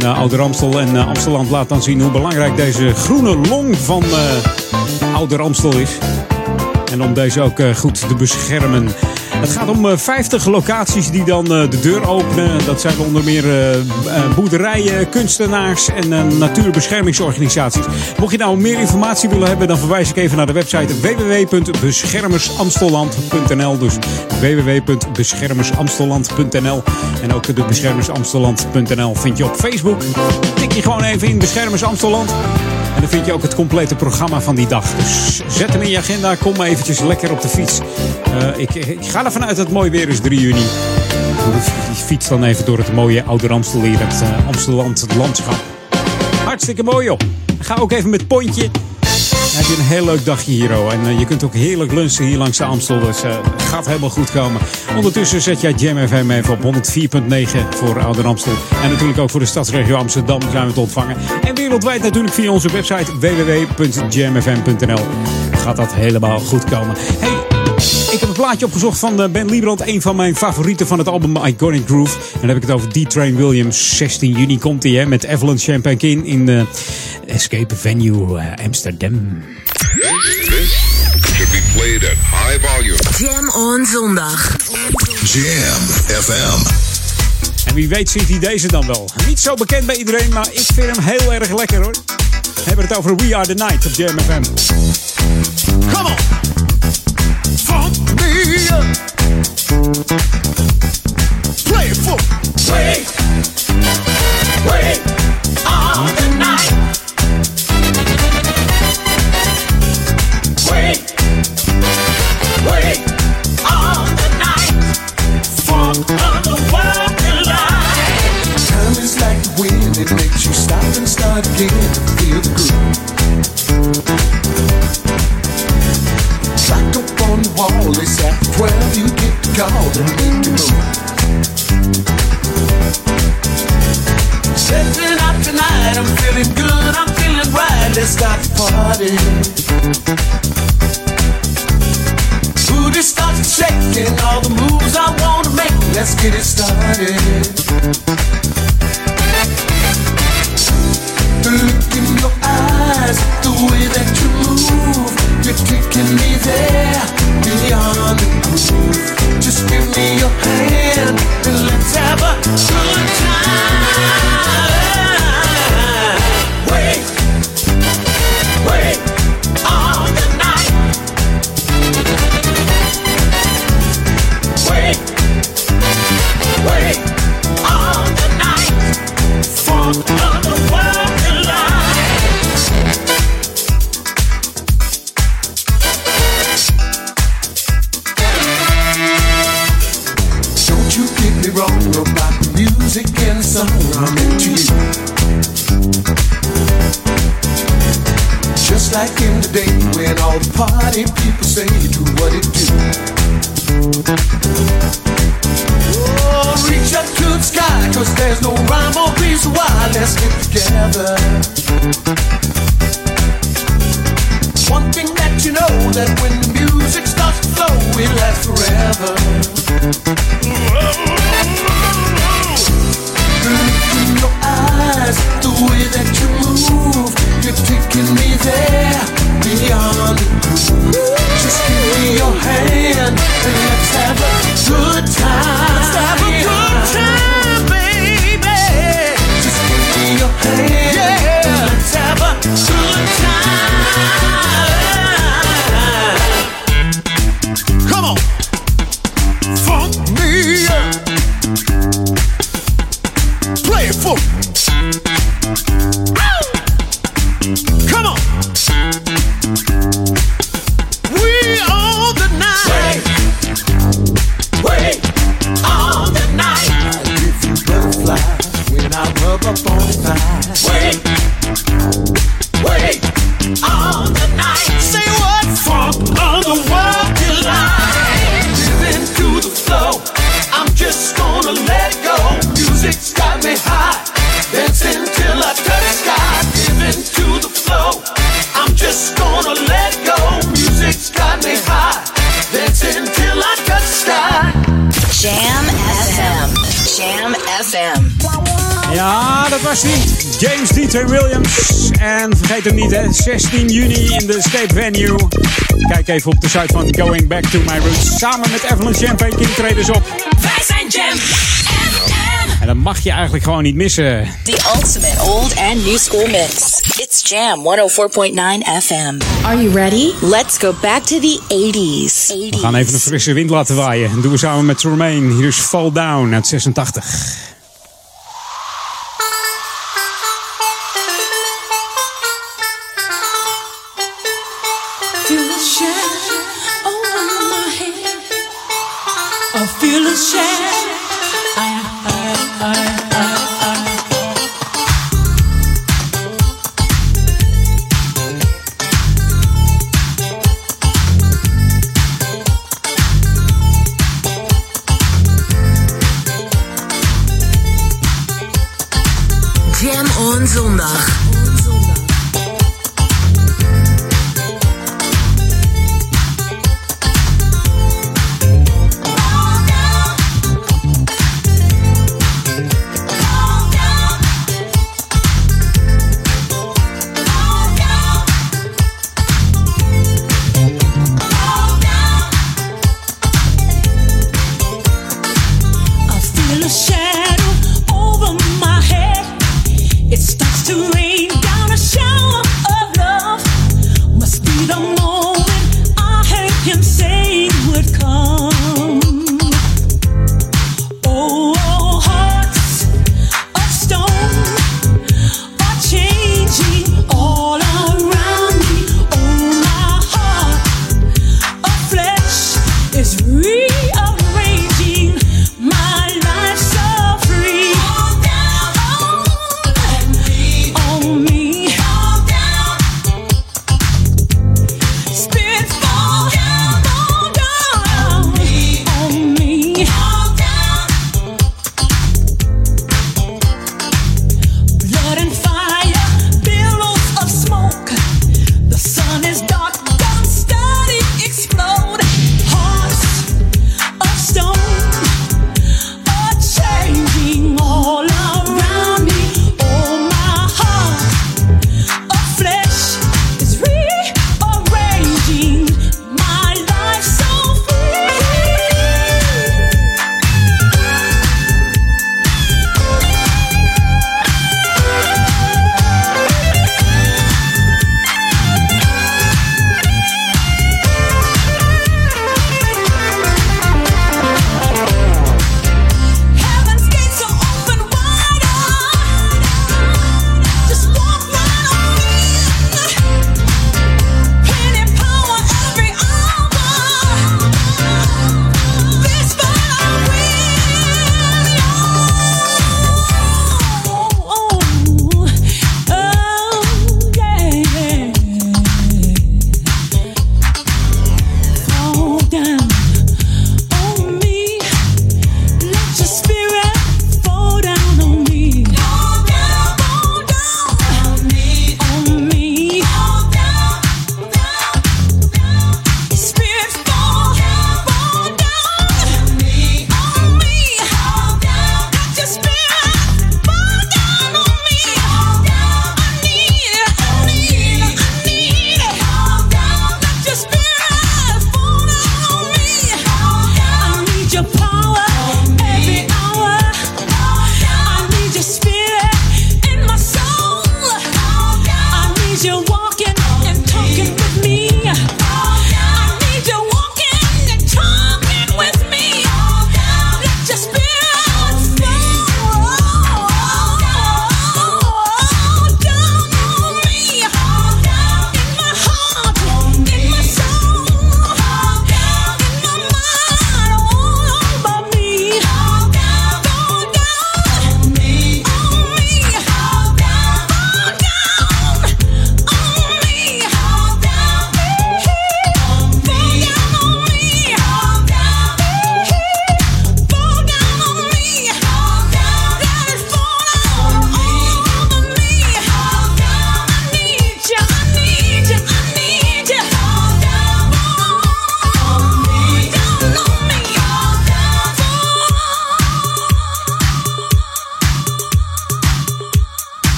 En, Ouder Amstel en Amsteland laat dan zien hoe belangrijk deze groene long van Ouder Amstel is. En om deze ook goed te beschermen. Het gaat om 50 locaties die dan de deur openen. Dat zijn onder meer boerderijen, kunstenaars en natuurbeschermingsorganisaties. Mocht je nou meer informatie willen hebben, dan verwijs ik even naar de website www.beschermersamstelland.nl. Dus www.beschermersamstelland.nl. En ook de beschermersamstelland.nl vind je op Facebook. Tik je gewoon even in Beschermers Amstelland. En dan vind je ook het complete programma van die dag. Dus zet hem in je agenda. Kom maar eventjes lekker op de fiets. Uh, ik, ik, ga ervan uit dat het mooi weer is 3 juni. Fiets dan even door het mooie Oude Amstel hier. Het uh, Amsteland, het landschap. Hartstikke mooi joh. Ga ook even met Pontje. Heb je een heel leuk dagje hier. En uh, je kunt ook heerlijk lunchen hier langs de Amstel. Dus het gaat helemaal goed komen. Ondertussen zet jij Jam FM even op 104.9 voor Ouder Amstel. En natuurlijk ook voor de stadsregio Amsterdam zijn we te ontvangen. En wereldwijd natuurlijk via onze website www.jamfm.nl. Gaat dat helemaal goed komen. Hey, ik heb een plaatje opgezocht van Ben Liebrand. Een van mijn favorieten van het album Iconic Groove. En dan heb ik het over D-Train Williams. 16 juni komt hij hè, met Evelyn Champagne King in de Escape Venue uh, Amsterdam. This should be played at high volume. Jam on zondag. Jam FM. En wie weet ziet hij deze dan wel. Niet zo bekend bij iedereen, maar ik vind hem heel erg lekker hoor. We hebben het over We Are The Night op Jam FM. Come on! Funk me up! Play it for Wait! You get the call to make the move. Setting up tonight, I'm feeling good, I'm feeling right, let's start the party. Booty starts shaking, all the moves I wanna make, let's get it started. The look in your eyes, the way that you move, you're taking me there, beyond the groove. Just give me your hand and let's 16 juni in de Escape Venue. Kijk even op de site van Going Back to My Roots. Samen met Evelyn Champagne King treden ze op. Wij zijn Jam FM. En dat mag je eigenlijk gewoon niet missen. The ultimate old and new school mix. It's Jam 104.9 FM. Are you ready? Let's go back to the 80s. We gaan even een frisse wind laten waaien. En doen we samen met Tremaine. Hier is Fall Down uit 86.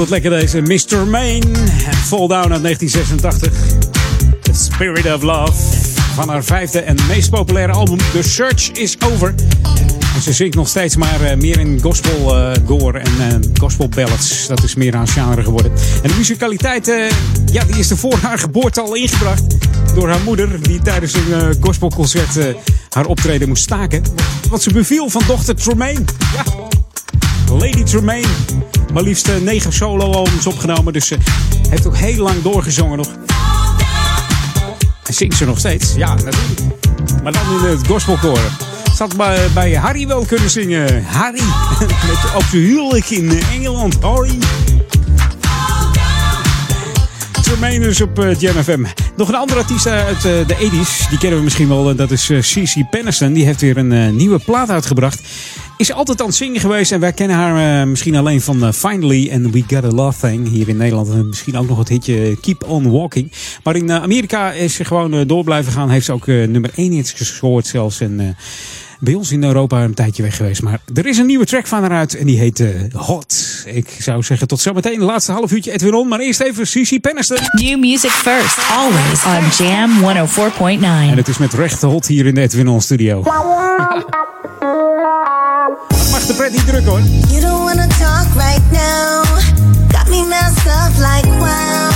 Altijd lekker deze Mr. Main. Fall Down uit 1986. The Spirit of Love. Van haar vijfde en meest populaire album The Search is Over. Ze zingt nog steeds maar uh, meer in gospel uh, gore en uh, gospel ballads. Dat is meer aan genre geworden. En de musicaliteit, ja, die is er voor haar geboorte al ingebracht. Door haar moeder, die tijdens een gospelconcert haar optreden moest staken. Wat ze beviel van dochter Tremaine. Ja, Lady Tremaine. Maar liefst negen solo-albums opgenomen. Dus ze heeft ook heel lang doorgezongen nog. En zingt ze nog steeds. Ja, natuurlijk. Maar dan in het gospelkoor. Zat bij, bij Harry wel kunnen zingen. Harry. *laughs* Met, op zijn huwelijk in Engeland. Harry. Tremaine is op uh, Jam FM. Nog een andere artiest uit uh, de 80s. Die kennen we misschien wel. Dat is Cici Penniston. Die heeft weer een nieuwe plaat uitgebracht is altijd aan het zingen geweest. En wij kennen haar misschien alleen van Finally and We Got a Love Thing. Hier in Nederland misschien ook nog het hitje Keep On Walking. Maar in Amerika is ze gewoon door blijven gaan. Heeft ze ook nummer 1 hits gescoord zelfs. En bij ons in Europa een tijdje weg geweest. Maar er is een nieuwe track van haar uit. En die heet Hot. Ik zou zeggen tot zometeen. De laatste half uurtje Edwin On. Maar eerst even Cici Penniston. New music first. Always on Jam 104.9. En het is met rechte hot hier in de Edwin On studio. *laughs* mag de pret niet druk hoor. You don't wanna talk right now. Got me messed up like wow.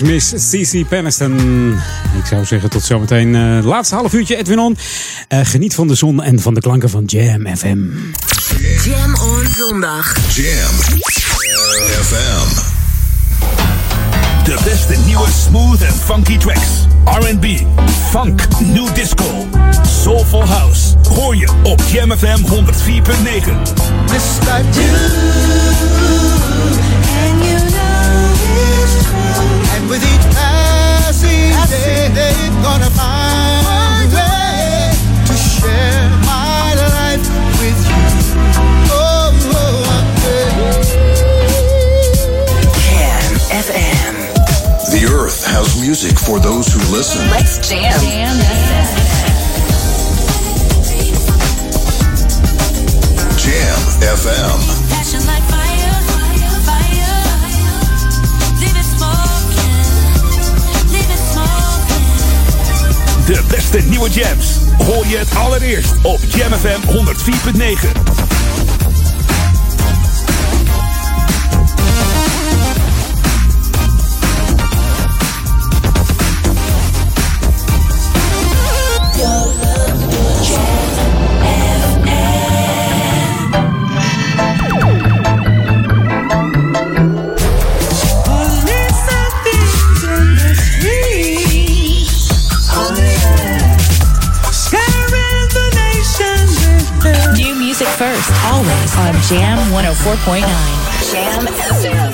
Was Miss Cici Penniston. Ik zou zeggen tot zometeen. Uh, laatste half uurtje Edwin On. Uh, geniet van de zon en van de klanken van Jam FM. Jam on zondag. Jam FM. De beste nieuwe smooth en funky tracks. R&B, funk, new disco, soulful house. Hoor je op Jam FM 104.9. With each passing day, gonna find way to share my life with you. Oh, oh, oh Can FM. The earth has music for those who listen. Let's jam. jam. Jam FM. De beste nieuwe jams. Hoor je het allereerst op Jam FM 104.9. on Jam 104.9. Jam FM.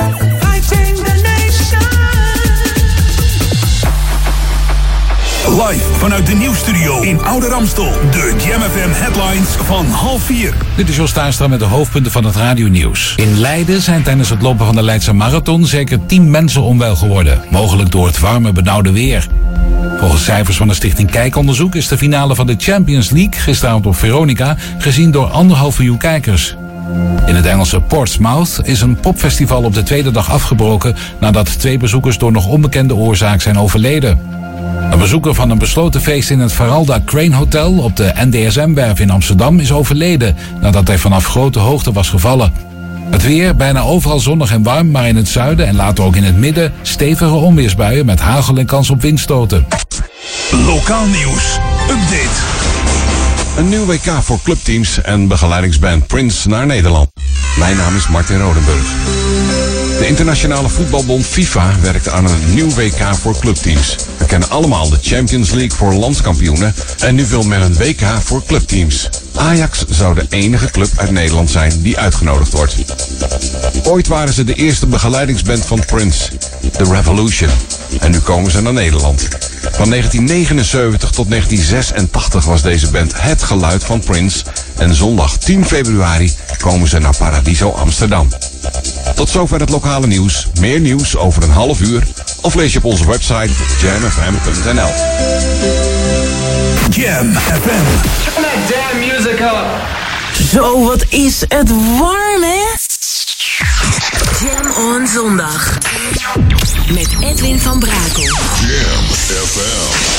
Live vanuit de nieuwsstudio in Oude Ramstel. De Jam FM headlines van half vier. Dit is Jos Tuinstra met de hoofdpunten van het radionieuws. In Leiden zijn tijdens het lopen van de Leidse Marathon zeker 10 mensen onwel geworden. Mogelijk door het warme, benauwde weer. Volgens cijfers van de stichting Kijkonderzoek is de finale van de Champions League gisteravond op Veronica gezien door anderhalf miljoen kijkers. In het Engelse Portsmouth is een popfestival op de tweede dag afgebroken nadat twee bezoekers door nog onbekende oorzaak zijn overleden. Een bezoeker van een besloten feest in het Faralda Crane Hotel op de NDSM-werf in Amsterdam is overleden nadat hij vanaf grote hoogte was gevallen. Het weer, bijna overal zonnig en warm, maar in het zuiden en later ook in het midden stevige onweersbuien met hagel en kans op windstoten. Lokaal nieuws. Update. Een nieuw WK voor clubteams en begeleidingsband Prince naar Nederland. Mijn naam is Martin Rodenburg. De internationale voetbalbond FIFA werkt aan een nieuw WK voor clubteams. We kennen allemaal de Champions League voor landskampioenen en nu wil men een WK voor clubteams. Ajax zou de enige club uit Nederland zijn die uitgenodigd wordt. Ooit waren ze de eerste begeleidingsband van Prince, The Revolution. En nu komen ze naar Nederland. Van 1979 tot 1986 was deze band het geluid van Prince. En zondag 10 februari komen ze naar Paradiso Amsterdam. Tot zover het lokale nieuws. Meer nieuws over een half uur. Of lees je op onze website jamfm.nl. Jam FM. Turn that damn music up. Zo, wat is het warm, hè? Jam on zondag. Met Edwin van Brakel. Jam FM.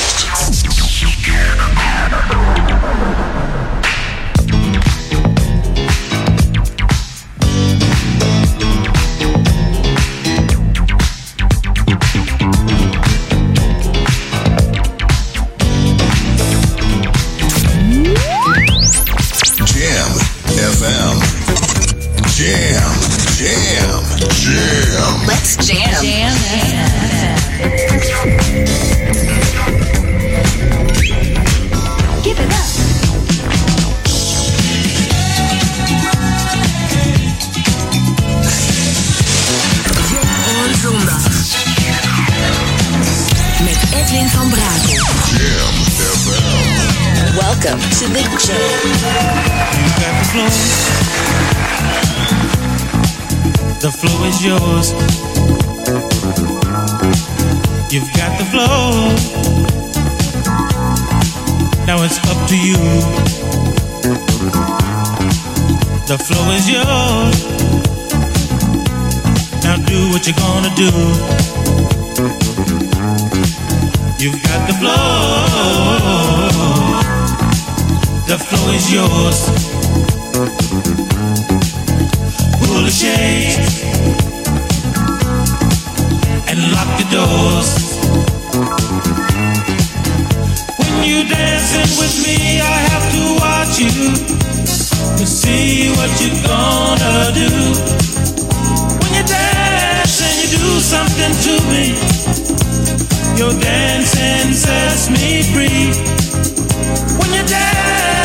FM. Jam, jam, jam. Let's jam. Jam Give it up. Jam on zondag. Met Edwin van Brakel. Welcome to the Jam. The flow is yours. You've got the flow. Now it's up to you. The flow is yours. Now do what you're gonna do. You've got the flow. The flow is yours. Pull the shades and lock the doors. When you dancing with me, I have to watch you to see what you're gonna do. When you dance and you do something to me, your dancing sets me free. When you dance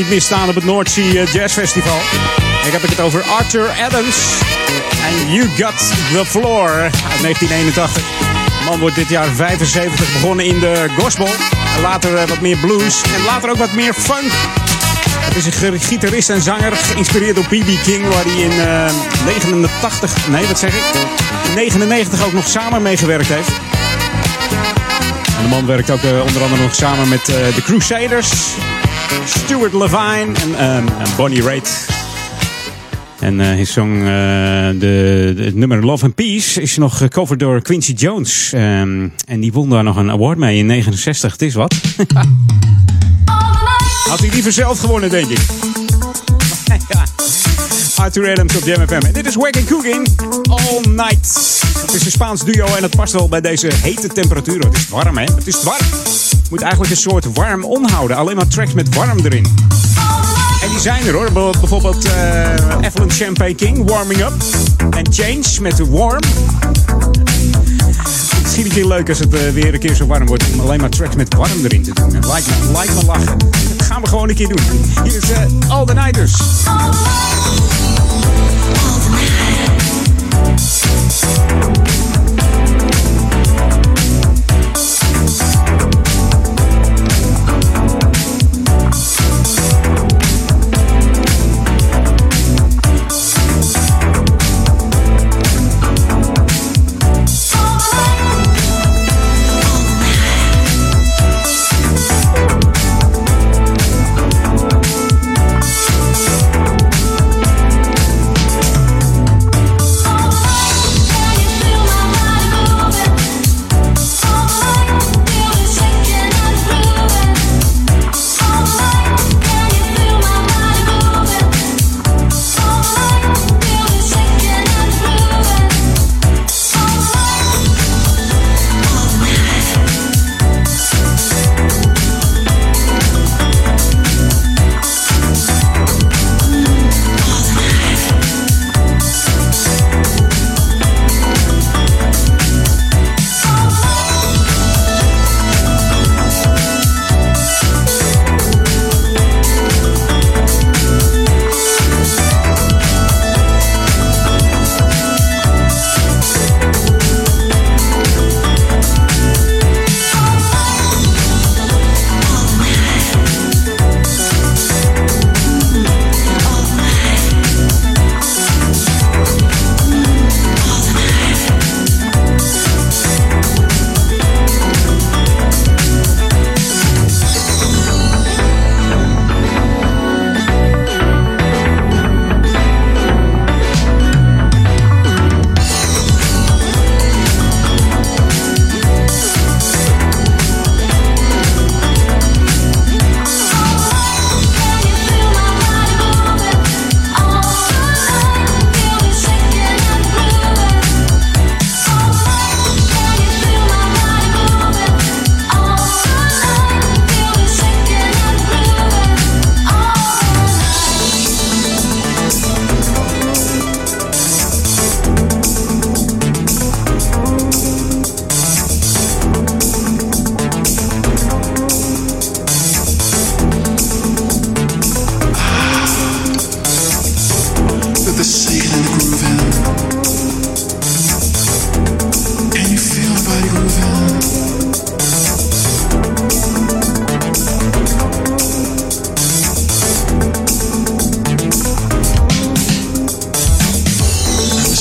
niet misstaan op het North eh, Jazz Festival. Ik heb het over Arthur Adams. En You Got The Floor uit 1981. De man wordt dit jaar 75 begonnen in de gospel. En later eh, wat meer blues. En later ook wat meer funk. Het is een gi- gitarist en zanger, geïnspireerd door B.B. King, waar hij in eh 89, nee wat zeg ik, in 99 ook nog samen meegewerkt heeft. En de man werkt ook onder andere nog samen met de Crusaders, Stuart Levine en, ehm, en Bonnie Raitt. En eh hij zong eh, de, de- het nummer Love and Peace is nog gecoverd door Quincy Jones. Ehm, en die won daar nog een award mee in 69. Het is wat. *laughs* Had hij liever zelf gewonnen, denk ik. ja. *laughs* Arthur Adams op Jam FM. En dit is Wagon Cooking All Night. Het is een Spaans duo en het past wel bij deze hete temperaturen. Het is warm, hè? Het is warm. Moet eigenlijk een soort warm onhouden. Alleen maar tracks met warm erin. En die zijn er hoor. Bijv- Bijvoorbeeld eh Evelyn Champagne King, Warming Up. En Change met Warm. Misschien een keer leuk als het eh, weer een keer zo warm wordt. Om alleen maar tracks met warm erin te doen. En lijkt me, lachen. Dat gaan we gewoon een keer doen. Hier is eh, All the Nighters.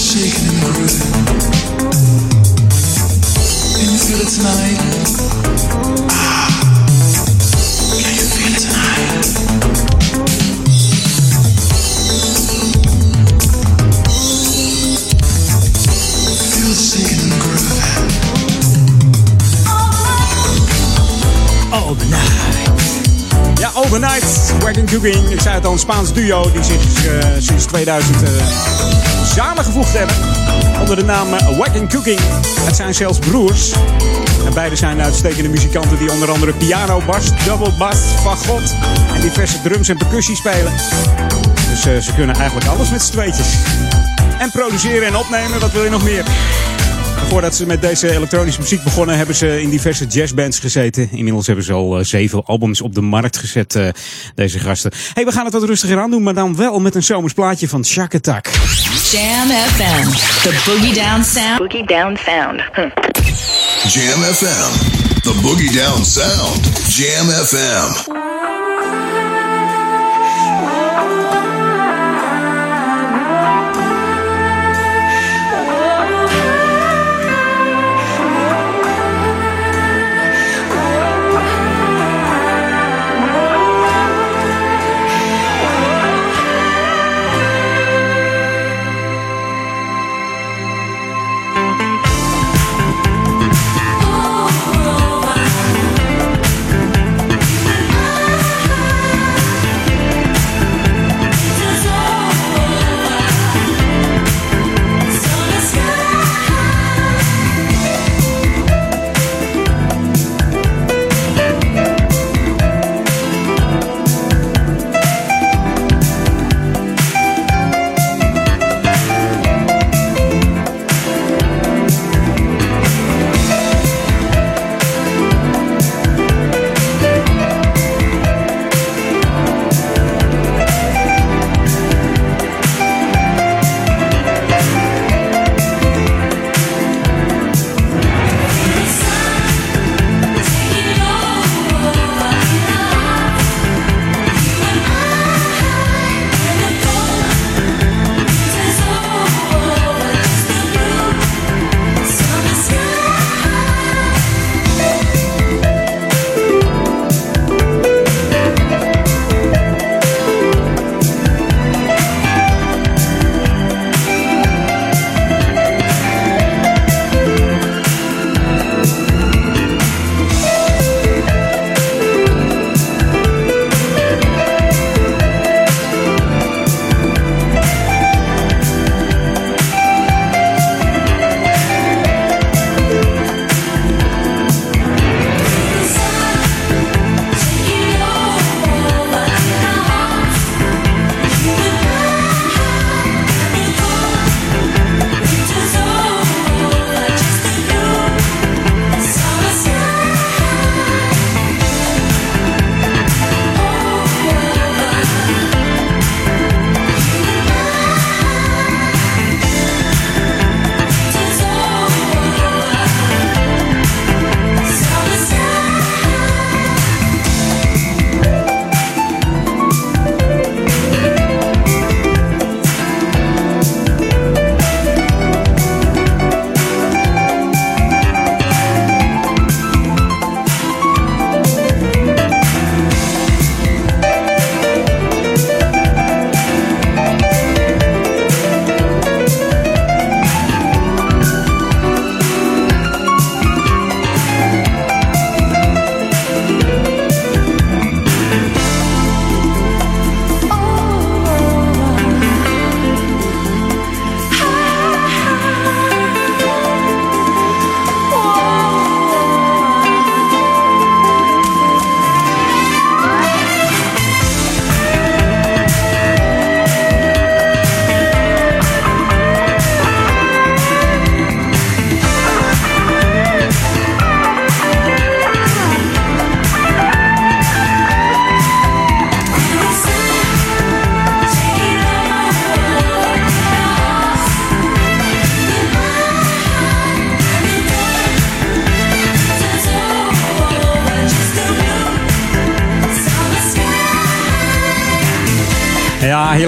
shaking and grooving. Can you feel it tonight? Ah, can you feel tonight? Feel shaking and grooving. All night. Overnight. Wagon Cooking. Ik zei het al, een Spaans duo die zich eh, sinds 2000 eh, samengevoegd hebben. Onder de naam eh, Wagon Cooking. Het zijn zelfs broers. En beide zijn uitstekende muzikanten die onder andere piano, bas, double bass, fagot en diverse drums en percussie spelen. Dus ze kunnen eigenlijk alles met z'n tweetjes. En produceren en opnemen, wat wil je nog meer? Voordat ze met deze elektronische muziek begonnen, hebben ze in diverse jazzbands gezeten. Inmiddels hebben ze al eh, zeven albums op de markt gezet, eh, deze gasten. hey, we gaan het wat rustiger aan doen, maar dan wel met een zomers plaatje van Shack Attack. Jam FM. The Boogie Down Sound. Boogie Down Sound. Jam FM. The Boogie Down Sound. Jam FM.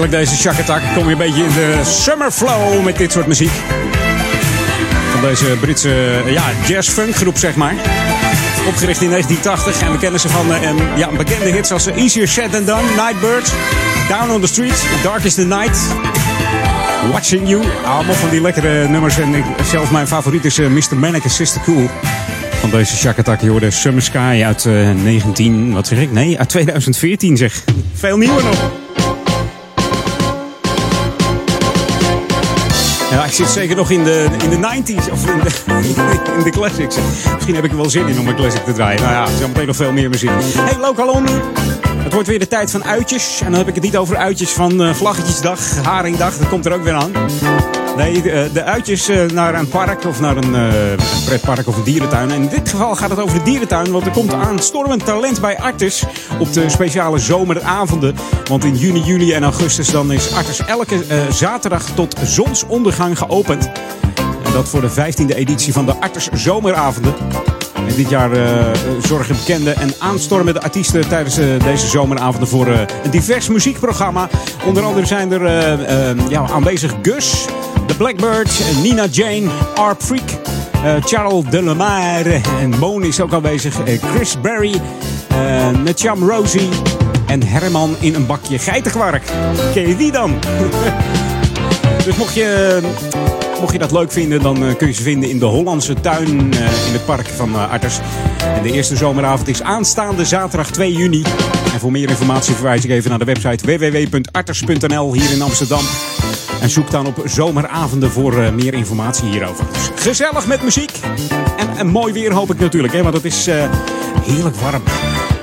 Heerlijk deze. Ik kom weer een beetje in de summer flow met dit soort muziek. deze Britse ja, jazz-funk groep, zeg maar. Opgericht in 1980 en we kennen ze van uh, ja, bekende hits als Easier Said Than Done, Nightbird, Down on the Street, Dark is the Night, Watching You. Allemaal van die lekkere nummers en zelf mijn favoriet is Mr. Manic and Sister Cool. Van deze Shakatak, je hoorde Summer Sky uit uh, 19, wat zeg ik? Nee, uit 2014 zeg. Veel nieuwer nog. Ja, ik zit zeker nog in de, in de 90s of in de, *laughs* in de classics. Misschien heb ik er wel zin in om een classic te draaien. Nou ja, er is meteen nog veel meer muziek. Hey, Lokalon. Het wordt weer de tijd van uitjes. En dan heb ik het niet over uitjes van uh, Vlaggetjesdag, Haringdag. Dat komt er ook weer aan. Nee, de, de uitjes uh, naar een park of naar een, pretpark of een dierentuin. En in dit geval gaat het over de dierentuin, want er komt aanstormend talent bij Artis op de speciale zomeravonden. Want in juni, juli en augustus dan is Artis elke uh, zaterdag tot zonsondergang geopend. En dat voor de 15e editie van de Artis Zomeravonden. En dit jaar uh, zorgen bekende en aanstormende artiesten tijdens uh, deze zomeravonden voor een divers muziekprogramma. Onder andere zijn er ja, aanwezig Gus, The Blackbirds, Nina Jane, Arp Freak, Charles Delamare en Moon is ook aanwezig. Chris Berry, Netjam Rosie en Herman in een bakje geitenkwark. Ken je die dan? *laughs* dus mocht je mocht je dat leuk vinden, dan uh, kun je ze vinden in de Hollandse tuin uh, in het park van uh, Arters. En de eerste zomeravond is aanstaande zaterdag 2 juni. En voor meer informatie verwijs ik even naar de website www.arters.nl hier in Amsterdam. En zoek dan op zomeravonden voor meer informatie hierover. Dus gezellig met muziek. En, en mooi weer hoop ik natuurlijk, hè, want het is heerlijk warm.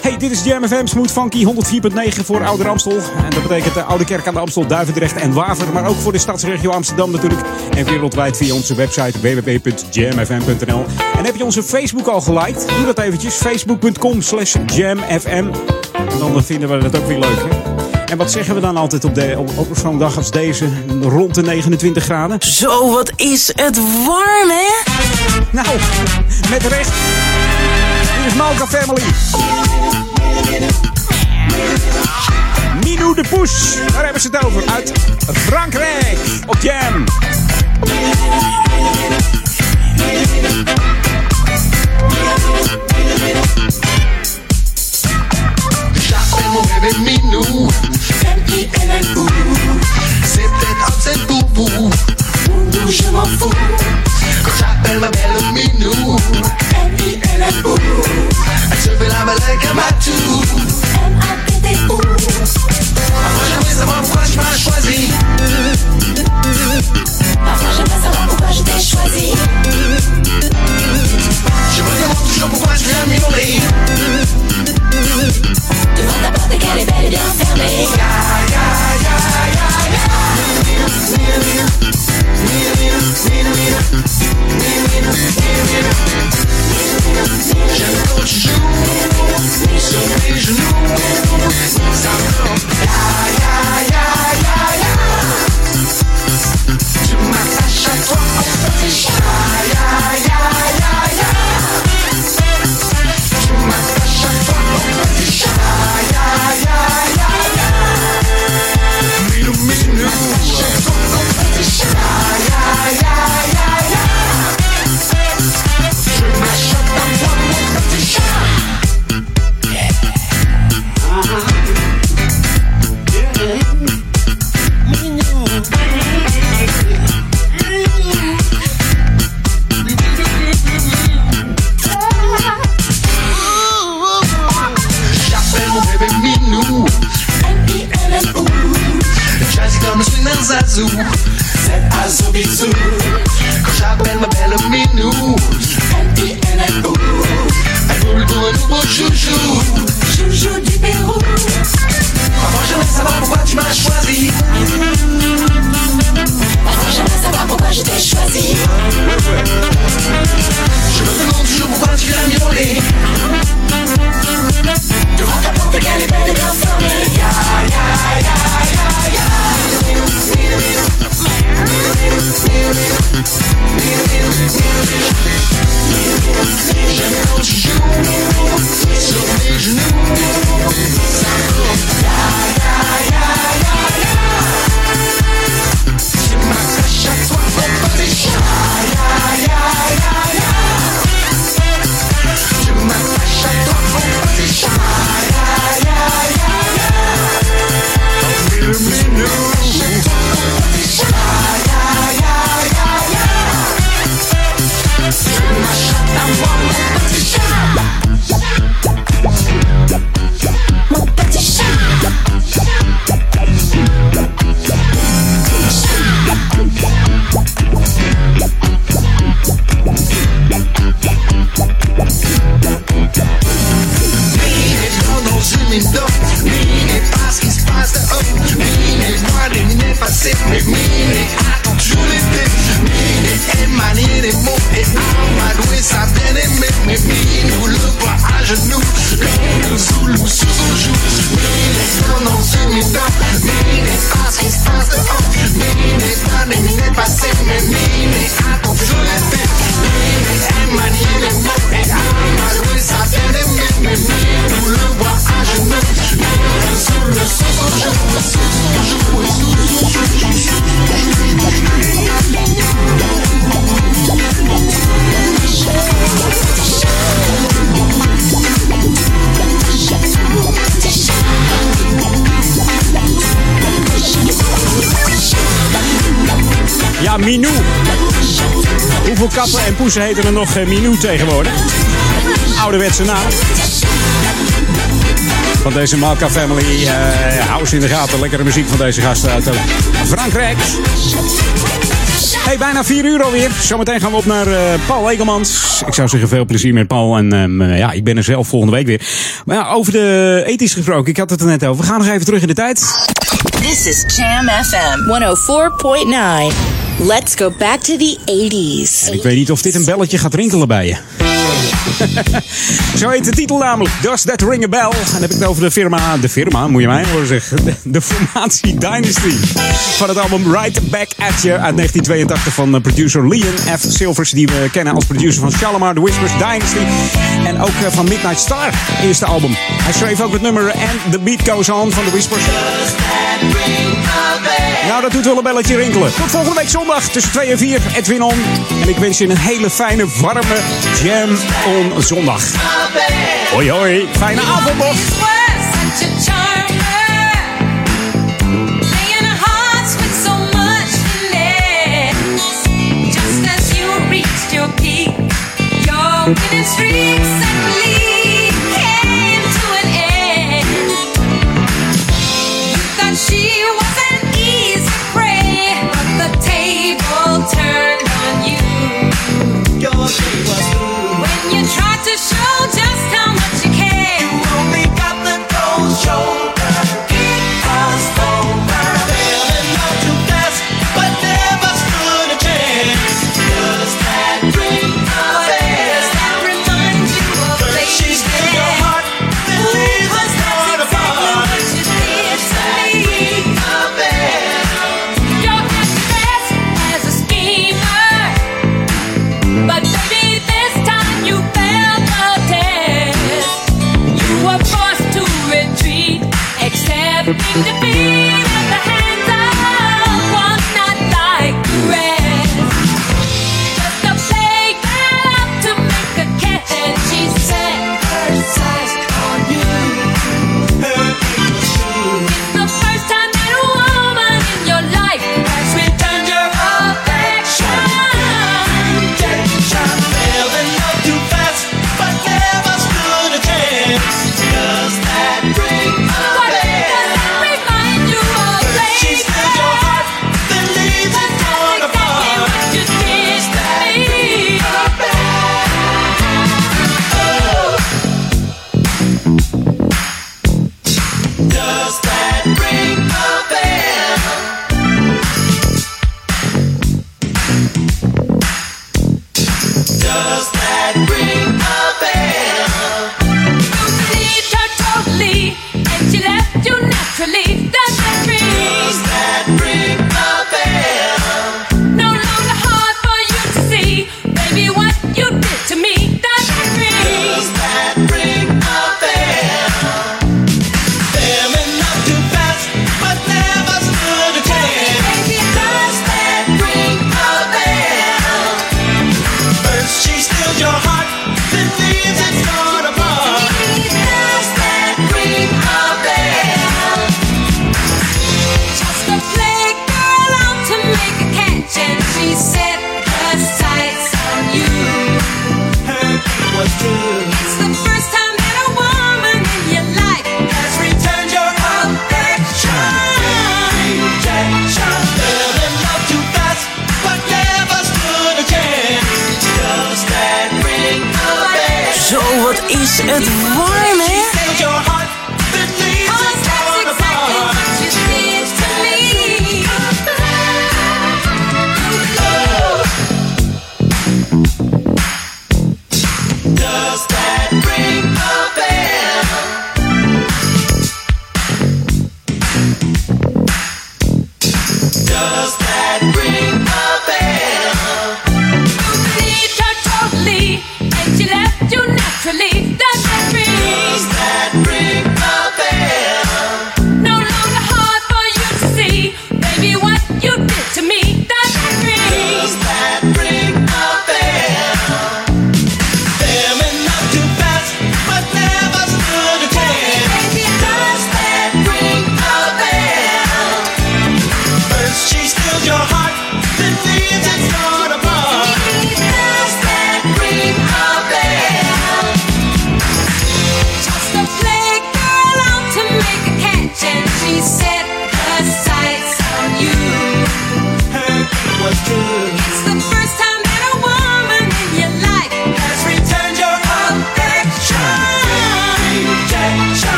Hey, dit is Jam FM Smooth Funky 104.9 voor Oude Amstel. En dat betekent de Oude Kerk aan de Amstel, Duivendrecht en Waver. Maar ook voor de stadsregio Amsterdam natuurlijk. En wereldwijd via onze website www.jamfm.nl. En heb je onze Facebook al geliked? Doe dat eventjes. Facebook.com slash jamfm. En dan vinden we dat ook weer leuk, hè? En wat zeggen we dan altijd op, de, op, op zo'n dag als deze? Rond de 29 graden. Zo, wat is het warm, hè? Nou, met recht. Hier is Malka Family. Minou de Poes, daar hebben ze het over. Uit Frankrijk op Jam. En poesen heten er nog uh, Minou tegenwoordig. Ouderwetse naam. Van deze Malka Family. Uh, hou ze in de gaten. Lekkere muziek van deze gasten uit uh, Frankrijk. Hey, bijna 4 uur alweer. Zometeen gaan we op naar Paul Egelmans. Ik zou zeggen veel plezier met Paul. En um, ja, ik ben er zelf volgende week weer. Maar ja, over de ethisch gesproken. Ik had het er net over. We gaan nog even terug in de tijd. This is Jam FM 104.9. Let's go back to the 80s. En ik weet niet of dit een belletje gaat rinkelen bij je. *laughs* Zo heet de titel namelijk. Does That Ring a Bell? En dan heb ik het over de firma, de firma moet je mij horen zeggen. De, de formatie Dynasty. Van het album Right Back At You uit 1982 van eh, producer Leon F. Silvers. Die we kennen als producer van Shalimar, The Whispers, Dynasty. En ook eh, van Midnight Star, eerste album. Hij schreef ook het nummer And The Beat Goes On van The Whispers. Nou, dat doet wel een belletje rinkelen. Tot volgende week zondag tussen 2 en 4. Edwin On. En ik wens je een hele fijne, warme Jam On zondag. Hoi hoi, fijne avond nog.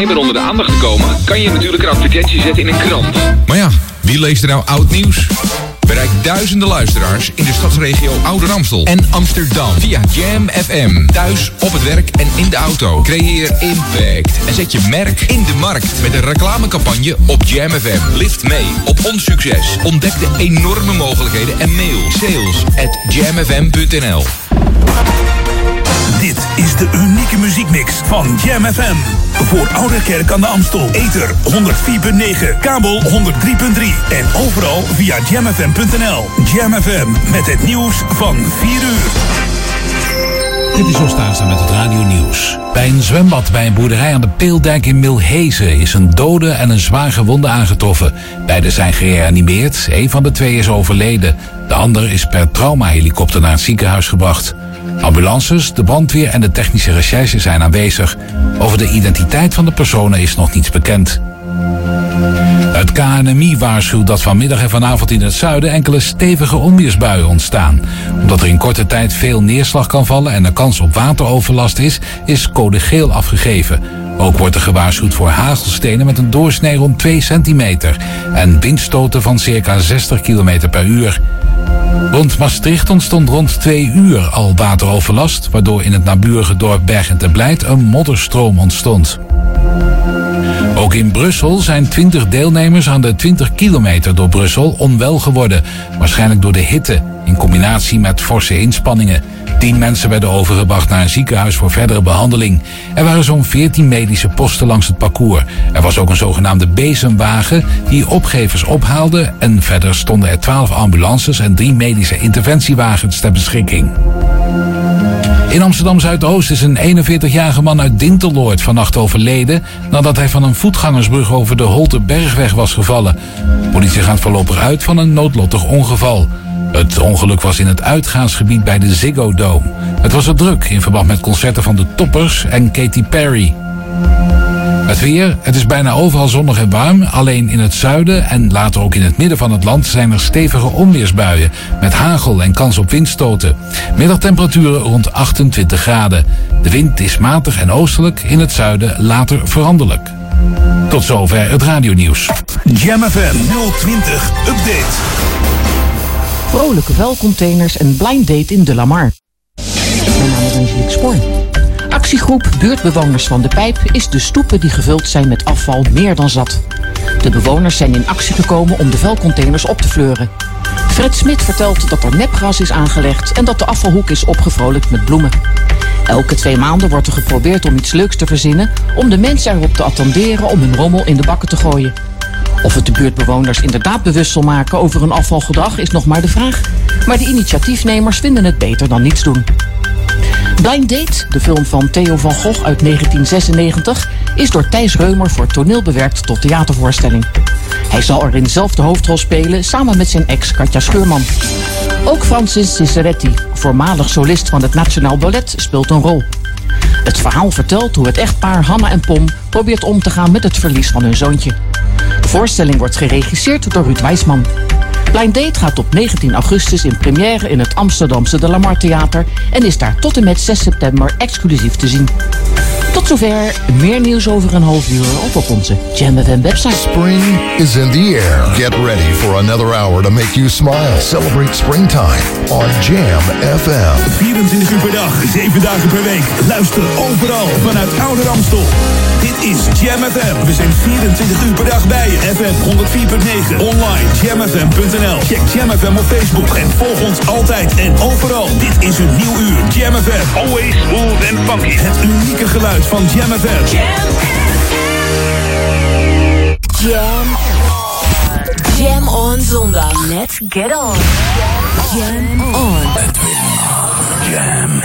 Ondernemer onder de aandacht te komen, kan je natuurlijk een advertentie zetten in een krant. Maar ja, wie leest er nou oud nieuws? Bereik duizenden luisteraars in de stadsregio Ouder Amstel en Amsterdam via Jam FM. Thuis, op het werk en in de auto. Creëer impact en zet je merk in de markt met een reclamecampagne op Jam FM. Lift mee op ons succes. Ontdek de enorme mogelijkheden en mail sales at jamfm.nl. Is de unieke muziekmix van Jam FM. Voor Oude Kerk aan de Amstel. Ether 104.9, kabel 103.3 en overal via jamfm.nl. Jam FM met het nieuws van 4 uur. Dit is Ostaasa met het Radio Nieuws. Bij een zwembad bij een boerderij aan de Peeldijk in Milhezen is een dode en een zwaar gewonde aangetroffen. Beiden zijn gereanimeerd. Een van de twee is overleden. De ander is per traumahelikopter naar het ziekenhuis gebracht. Ambulances, de brandweer en de technische recherche zijn aanwezig. Over de identiteit van de personen is nog niets bekend. Het KNMI waarschuwt dat vanmiddag en vanavond in het zuiden enkele stevige onweersbuien ontstaan. Omdat er in korte tijd veel neerslag kan vallen en er kans op wateroverlast is, is code geel afgegeven. Ook wordt er gewaarschuwd voor hagelstenen met een doorsnee rond 2 centimeter en windstoten van circa 60 km per uur. Rond Maastricht ontstond rond twee uur al wateroverlast, waardoor in het naburige dorp Bergen te Blijt een modderstroom ontstond. Ook in Brussel zijn 20 deelnemers aan de 20 kilometer door Brussel onwel geworden. Waarschijnlijk door de hitte, in combinatie met forse inspanningen. 10 mensen werden overgebracht naar een ziekenhuis voor verdere behandeling. Er waren zo'n 14 medische posten langs het parcours. Er was ook een zogenaamde bezemwagen die opgevers ophaalde. En verder stonden er 12 ambulances en 3 medische interventiewagens ter beschikking. In Amsterdam Zuidoost is een 41-jarige man uit Dinteloord vannacht overleden nadat hij van een voetgangersbrug over de Holterbergweg was gevallen. Politie gaat voorlopig uit van een noodlottig ongeval. Het ongeluk was in het uitgaansgebied bij de Ziggo Dome. Het was er druk in verband met concerten van de Toppers en Katy Perry. Het weer, het is bijna overal zonnig en warm. Alleen in het zuiden en later ook in het midden van het land zijn er stevige onweersbuien. Met hagel en kans op windstoten. Middagtemperaturen rond 28 graden. De wind is matig en oostelijk, in het zuiden later veranderlijk. Tot zover het radionieuws. Jam FM 020 Update. Vrolijke welcontainers en blind date in De Lamar. Mijn naam is Angelique Spoor. Actiegroep Buurtbewoners van de Pijp is de stoepen die gevuld zijn met afval meer dan zat. De bewoners zijn in actie gekomen om de vuilcontainers op te fleuren. Fred Smit vertelt dat er nepgras is aangelegd en dat de afvalhoek is opgevrolijkt met bloemen. Elke twee maanden wordt er geprobeerd om iets leuks te verzinnen om de mensen erop te attenderen om hun rommel in de bakken te gooien. Of het de buurtbewoners inderdaad bewust zal maken over hun afvalgedrag is nog maar de vraag. Maar de initiatiefnemers vinden het beter dan niets doen. Blind Date, de film van Theo van Gogh uit 1996, is door Thijs Reumer voor toneel bewerkt tot theatervoorstelling. Hij zal erin zelf de hoofdrol spelen samen met zijn ex Katja Scheurman. Ook Francis Ciceretti, voormalig solist van het Nationaal Ballet, speelt een rol. Het verhaal vertelt hoe het echtpaar Hanna en Pom probeert om te gaan met het verlies van hun zoontje. De voorstelling wordt geregisseerd door Ruud Wijsman. Blind Date gaat op 19 augustus in première in het Amsterdamse De Lamar Theater en is daar tot en met 6 september exclusief te zien. Tot zover, meer nieuws over een half uur of op onze Jam FM website. Spring is in the air. Get ready for another hour to make you smile. Celebrate springtime on Jam FM. 24 uur per dag, 7 dagen per week. Luister overal vanuit Oude Ramstel. Dit is Jam FM. We zijn 24 uur per dag bij je. FM 104.9. Online jamfm.nl. Check Jam FM op Facebook en volg ons altijd en overal. Dit is een nieuw uur. Jam FM. Always smooth and funky. Het unieke geluid van Jam FM. Jam. Jam on zondag. Let's get on. Jam on. Jam